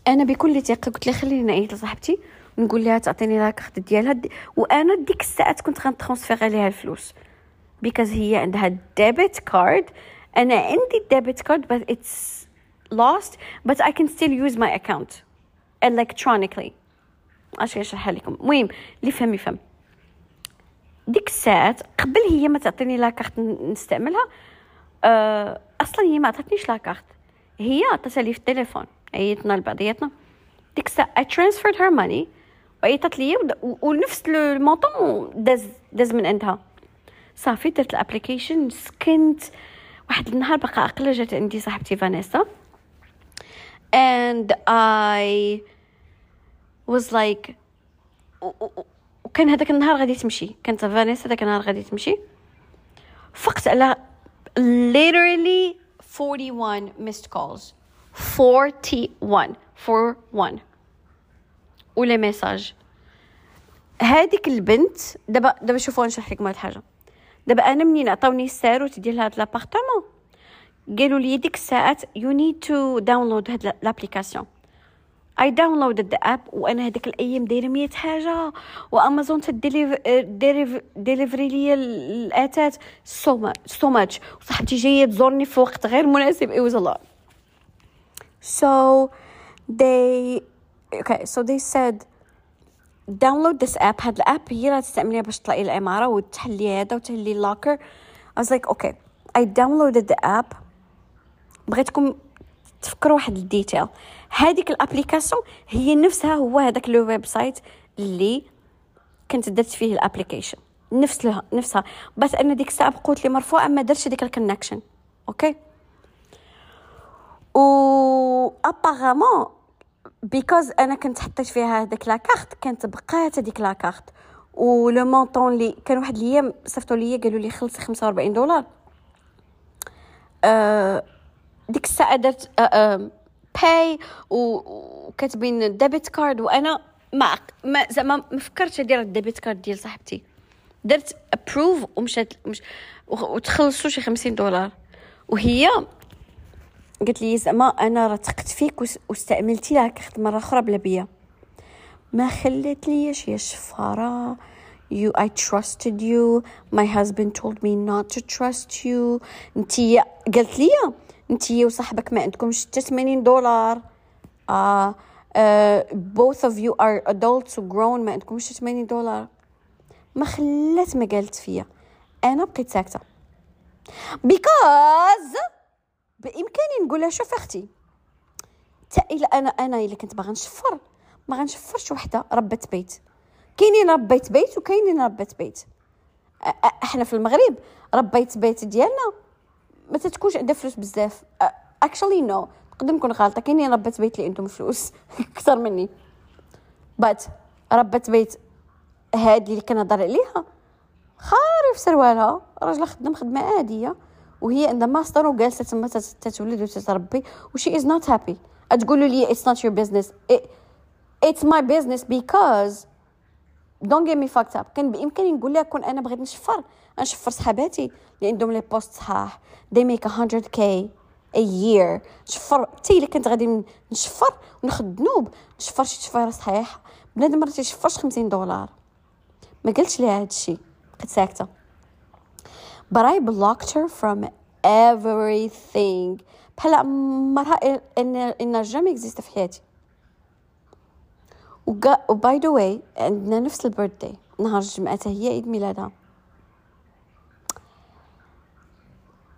أنا بكل ثقه قلت لها خليني نعيط لصاحبتي نقول لها تعطيني كارت ديالها دي وأنا ديك الساعة كنت غن transfer عليها الفلوس. because هي عندها debit card أنا عندي debit card but it's lost but I can still use my account. Electronically. اش نشرحها لكم. المهم اللي فهم يفهم. ديك الساعات قبل هي ما تعطيني la carte نستعملها أه أصلا هي ما عطاتنيش la carte. هي عطاتها لي في التليفون. عيطنا لبعضياتنا. ديك الساعة I transferred her money وعيطت لي ونفس le montant داز داز من عندها. صافي درت ال application سكنت. واحد النهار بقى عقله جات عندي صاحبتي فانيسا. And I was like وكان هذاك النهار غادي تمشي. كانت فانيسا هذاك النهار غادي تمشي. فقت على literally 41 missed calls. 41 41 ou les messages هذيك البنت دابا دابا شوفوا نشرح لكم هاد الحاجة. دابا أنا منين عطاوني الساروت ديال هاد l'appartement قالوا لي ديك الساعات you need to download هاد l'application I downloaded the app وأنا هذيك الأيام دايرة 100 حاجة. وأمازون ديليفري ليا à l'état so much وصاحبتي جاية تزورني في وقت غير مناسب. I was so they okay so they said download this app. هاد ال app هي راه تستعمليها باش تطلعي العماره وتحلي هذا وتحلي ال locker I was like okay I downloaded the app. بغيتكم تفكروا واحد ال detail. هذيك l'application هي نفسها هو هذاك le website اللي كنت درت فيه ال application. نفس لها نفسها. بس أن ديك الساعة قلت لي مرفوعة ما درتش ديك ال connection okay و apparemment because أنا كنت حطيت فيها هذيك la carte كانت بقات هذيك la carte و le montant اللي كان واحد الأيام صيفطوا لي قالوا لي خلصي 45 دولار. أه ديك الساعة درت أه أه pay وكاتبين debit card وأنا ما ما زعما ما فكرتش ندير ال debit card ديال صاحبتي. درت approve ومشات مش وتخلصوا شي 50 دولار. وهي قالت لي زعما أنا راه ثقت فيك واستعملتي la carte مرة أخرى بلا بيا. ما خلات ليش يا شفارة you I trusted you. My husband told me not to trust you. انتي قالت لي انتي وصاحبك ما عندكمش حتى 80 دولار. uh, uh, both of you are adults و grown. ما عندكمش 80 دولار. ما خلات ما قالت فيا. أنا بقيت ساكتة. Because بإمكاني نقول لها شوف أختي تا إلا أنا أنا إلا كنت باغا نشفر ما غنشفرش وحدة ربة بيت. كاينين ربة بيت وكاينين ربة بيت. إحنا في المغرب ربة بيت ديالنا ما تتكونش عندها فلوس بزاف. actually no نقدر نكون غلطه كاينين ربة بيت اللي عندهم فلوس أكثر مني. but ربة بيت هادي اللي كنهضر عليها خاري في سروالها. راجلة خدام خدمة عادية. وهي عندها ماستر وجالسه تما تتولد وتتربي و she is not happy تقولوا لي it's not your business it's my business because don't get me fucked up كان بإمكاني نقول لها كون أنا بغيت نشفر. نشفر صحاباتي. اللي عندهم les postes صحاح. They make 100k a year. شفر. حتى إلا كنت غادي نشفر وناخذ ذنوب. نشفر شي تشفيره صحيح بنادم ما تيشفرش 50 دولار. ما قلتش ليها هادشي. بقيت ساكتة. But I blocked her from everything. بحال إن jamais existe في حياتي. و by the way عندنا نفس ال birthday نهار الجمعة هي عيد ميلادها.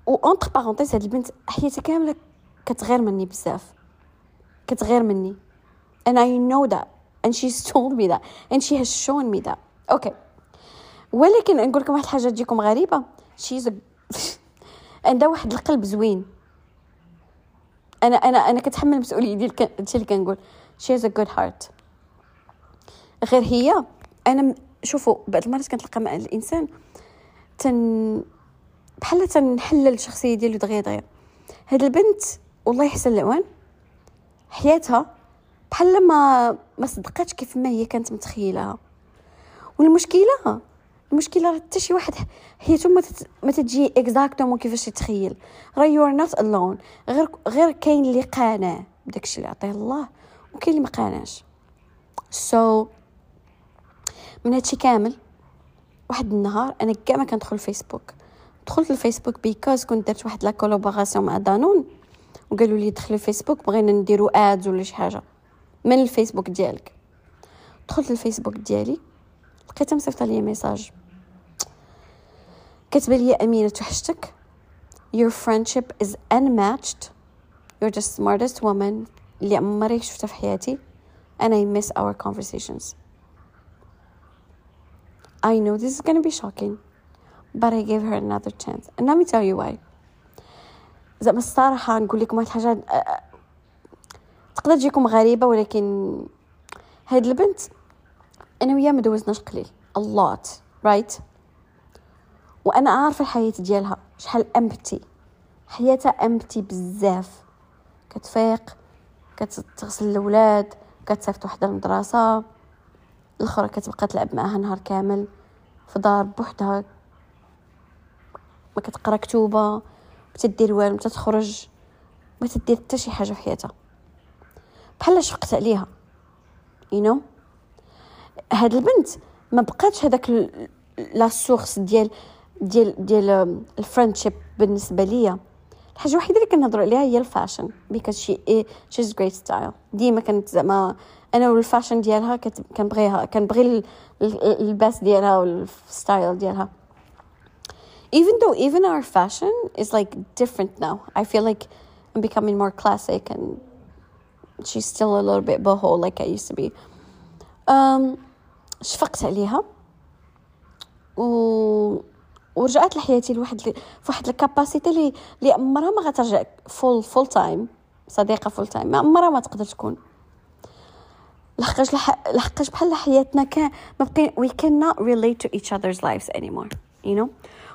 و entre parenthèses هاد البنت حياتها كاملة كتغير مني بزاف. كتغير مني. And I know that. And she's told me that. And she has shown me that. Okay. ولكن نقول لكم واحد الحاجة تجيكم غريبة. she's عندها واحد القلب زوين. أنا أنا أنا كتحمل المسؤوليه ديال هادشي اللي كنقول. she has a good heart غير هي أنا شوفوا بعض المرات كنتلقى مع الإنسان تن بحال تنحلل الشخصية ديالو دغيا دغيا. هاد البنت والله يحسن العوان حياتها بحال ما ما صدقاتش كيف ما هي كانت متخيلها والمشكلة المشكلة حتى شي واحد حياته ما, تت... ما تجي exactement كيفاش يتخيل. راه you are not alone غير غير كاين اللي قانع بداكشي اللي عطيه الله وكاين اللي ما قانعش. so so, من هادشي كامل واحد النهار أنا كاع ما كندخل الفيسبوك. دخلت الفيسبوك because كنت درت واحد la collaboration مع دانون وقالوا لي دخلي الفيسبوك بغينا نديرو ads ولا شي حاجة. من الفيسبوك ديالك. دخلت الفيسبوك ديالي لقيتها مصيفطه لي message كتبه لي امينه توحشتك your friendship is unmatched you're the smartest woman اللي عمري شفتها في حياتي and I miss our conversations I know this is gonna be shocking but I gave her another chance and let me tell you why زعما الصراحة نقول لكم واحد الحاجة تقدر تجيكم غريبة ولكن هاد البنت أنا وياها ما دوزناش قليل. A lot right? وأنا عارفه الحياة ديالها شحال امبتي حياتها امبتي بزاف. كتفيق كتغسل الأولاد كتصيفط وحدة المدرسة. الأخرى كتبقى تلعب معاها نهار كامل في دار بوحدها. ما كتقرا كتوبة ما تدير والو ما تخرج ما تدير حتى شي حاجة في حياتها. بحال شفقت عليها. You know? هاد البنت ما بقاتش هذاك la source ديال ديال ديال ال friendship بالنسبة ليا. الحاجة الوحيده اللي كنهضروا عليها هي ال fashion because she eh she's great style ديما كانت زعما أنا وال fashion ديالها كنبغيها كنبغي اللباس ديالها وال style ديالها. Even though even our fashion is like different now. I feel like i'm becoming more classic and she's still a little bit boho like i used to be. Um شفقت عليها. و ورجعت لحياتي لواحد في واحد ال capacity اللي اللي عمرها ما غترجع full full time صديقة full time عمرها ما تقدر تكون. لحقاش لحقاش بحال حياتنا كان ما بقي we cannot relate to each other's lives anymore you know.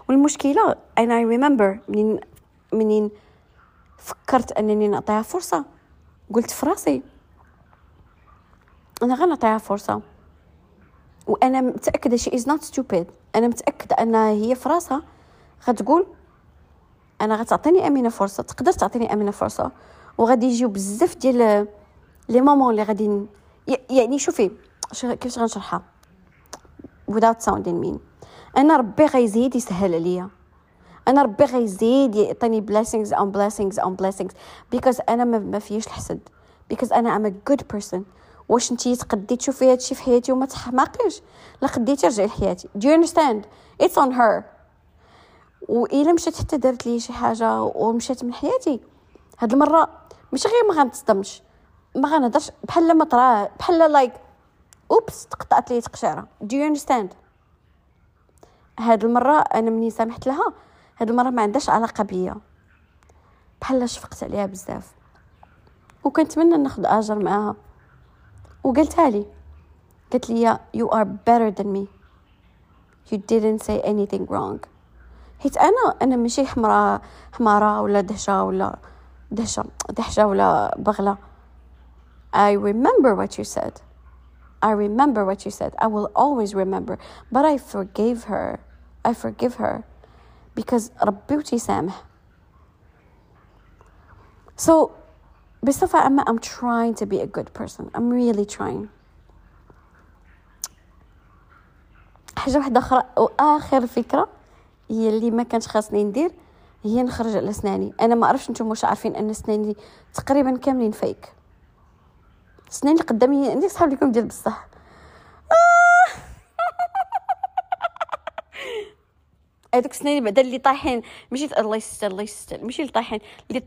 والمشكلة and I remember منين منين فكرت أنني نعطيها فرصة. قلت في راسي أنا غنعطيها فرصة. وأنا متأكدة she is not stupid أنا متأكدة أنها هي في راسها غتقول أنا غتعطيني أمينة فرصة تقدر تعطيني أمينة فرصة؟ وغادي يجيو بزاف ديال les moments اللي غادي يعني شوفي كيفاش غنشرحها؟ Without sounding mean. أنا ربي غيزيد يسهل عليا. أنا ربي غيزيد يعطيني blessings on blessings on blessings. Because أنا ما فيش الحسد. Because أنا I'm a good person. واش نتي تقدي تشوفي هادشي في حياتي وما تحماقيش؟ لا قديتي رجعي لحياتي. Do you understand? It's on her. وإلا مشات حتى دارت لي شي حاجة ومشات من حياتي. هاد المرة ماشي غير ما غنتصدمش. ما غنهضرش. بحال ما طرا بحال لايك أوبس تقطعت لي تقشيره do you understand? هاد المرة أنا مني سامحت لها. هاد المرة ما عندهاش علاقة بيا. بحال شفقت عليها بزاف. وكنتمنى ناخذ أجر معاها. وقلتها لي قلت لي you are better than me you didn't say anything wrong حيت انا انا ماشي حمراء حمارة ولا دهشة ولا دهشة دهشة ولا بغلة I remember what you said I remember what you said I will always remember but I forgave her I forgive her because ربي وتيسامح so بصفة عامة I'm trying to be a good person. I'm really trying. حاجة واحدة أخرى وآخر فكرة هي اللي ما كانش خاصني ندير هي نخرج على سناني. أنا ما عرفش نتوما واش عارفين أن سناني تقريبا كاملين فيك سناني قدامي عندي صحاب لكم ديال بصح. آه. هذوك سناني بعدا اللي طايحين. ماشي الله يستر الله يستر. ماشي اللي طايحين. اللي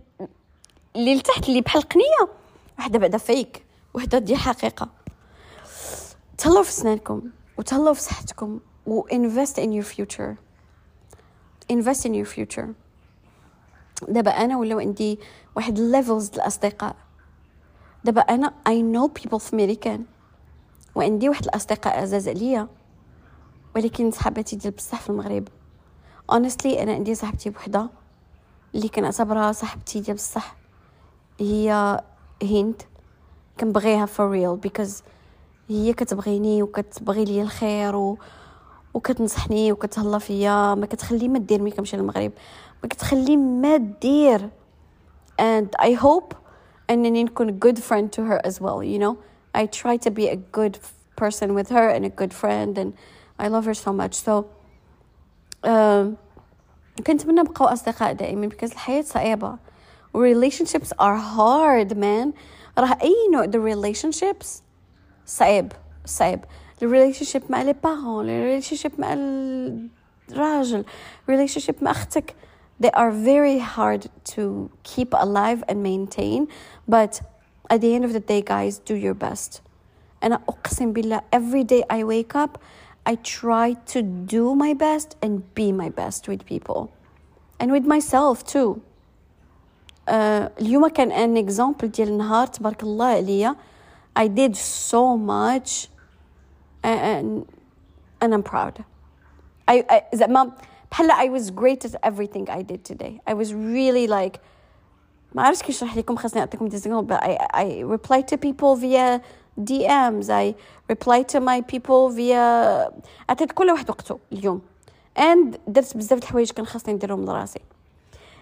اللي لتحت اللي بحال قنية. وحدة بعدا فيك. وحدة ديال حقيقة. تهلاو في سنانكم. وتهلاو في صحتكم. و invest in your future. Invest in your future. دابا أنا ولاو عندي واحد levels الأصدقاء. دابا أنا I know people في ميريكان وعندي واحد الأصدقاء عزاز عليا. ولكن صحاباتي ديال بصح في المغرب. Honestly أنا عندي صاحبتي بوحدة. اللي كنعتبرها صاحبتي ديال بصح هي هند كنبغيها for real because هي كتبغيني وكتبغي لي الخير و... وكتنصحني وكتهلا فيا. ما كتخلي ما دير ملي كنمشي للمغرب. ما كتخلي ما دير. And I hope أنني نكون good friend to her as well you know? I try to be a good person with her and a good friend and I love her so much. So uh, كنتمنى نبقاو أصدقاء دائما because الحياة صعيبة. relationships are hard man راه أي نوع the relationships صعيب صعيب relationship مع لي بارون relationship مع الراجل relationship مع أختك they are very hard to keep alive and maintain but at the end of the day guys do your best أنا أقسم بالله every day I wake up I try to do my best and be my best with people and with myself too uh, اليوم كان an example ديال نهار تبارك الله عليا I did so much and, and I'm proud I, I زعما بحال I was great at everything I did today I was really like ما عرفتش كيف نشرح لكم خاصني نعطيكم دي but I, I replied to people via DMs I replied to my people via عطيت كل واحد وقته اليوم and درت بزاف د الحوايج كان خاصني نديرهم لراسي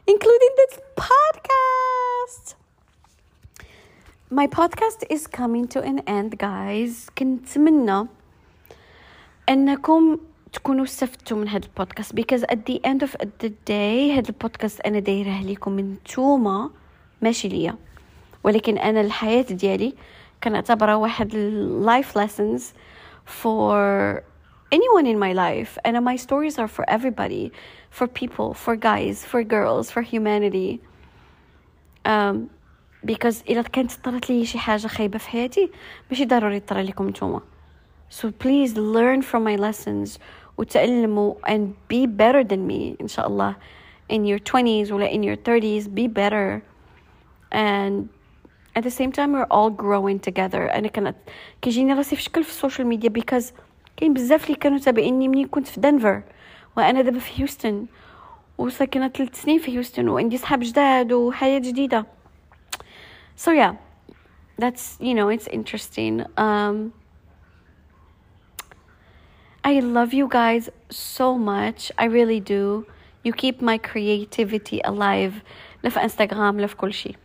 including this podcast my podcast is coming to an end guys كنتمنى انكم تكونوا استفدتوا من هذا البودكاست because at the end of the day هذا البودكاست انا دايره لكم من نتوما ماشي ليا ولكن انا الحياه ديالي كنعتبرها واحد life lessons for anyone in my life and my stories are for everybody for people for guys for girls for humanity um, because إذا كانت طرت لي شي حاجة خايبة في حياتي ماشي ضروري تطرى لكم نتوما so please learn from my lessons وتعلموا and be better than me إن شاء الله in your 20s ولا in your 30s be better and at the same time we're all growing together انا كانت كيجيني راسي في شكل في السوشيال ميديا because كاين بزاف اللي كانوا تابعيني منين كنت في دنفر وأنا دابا في هيوستن وساكنه ثلاث سنين في هيوستن وعندي صحاب جداد وحياه جديده so yeah that's you know it's interesting um I love you guys so much I really do you keep my creativity alive لا في انستغرام لا في كل شيء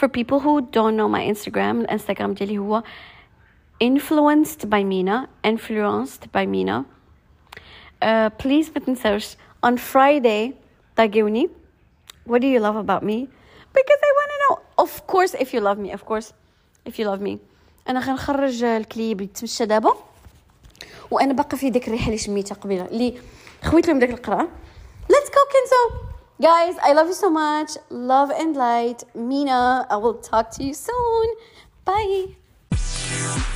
for people who don't know my Instagram الانستغرام ديالي هو influenced by Mina influenced by Mina uh, please ما تنسوش on Friday تاجوني what do you love about me because I want to know of course if you love me of course if you love me انا غنخرج الكليب اللي تمشى دابا وانا باقا في ديك الريحه اللي شميتها قبيله اللي خويت لهم داك القرعه let's go كنزو Guys, I love you so much. Love and light. Mina, I will talk to you soon. Bye.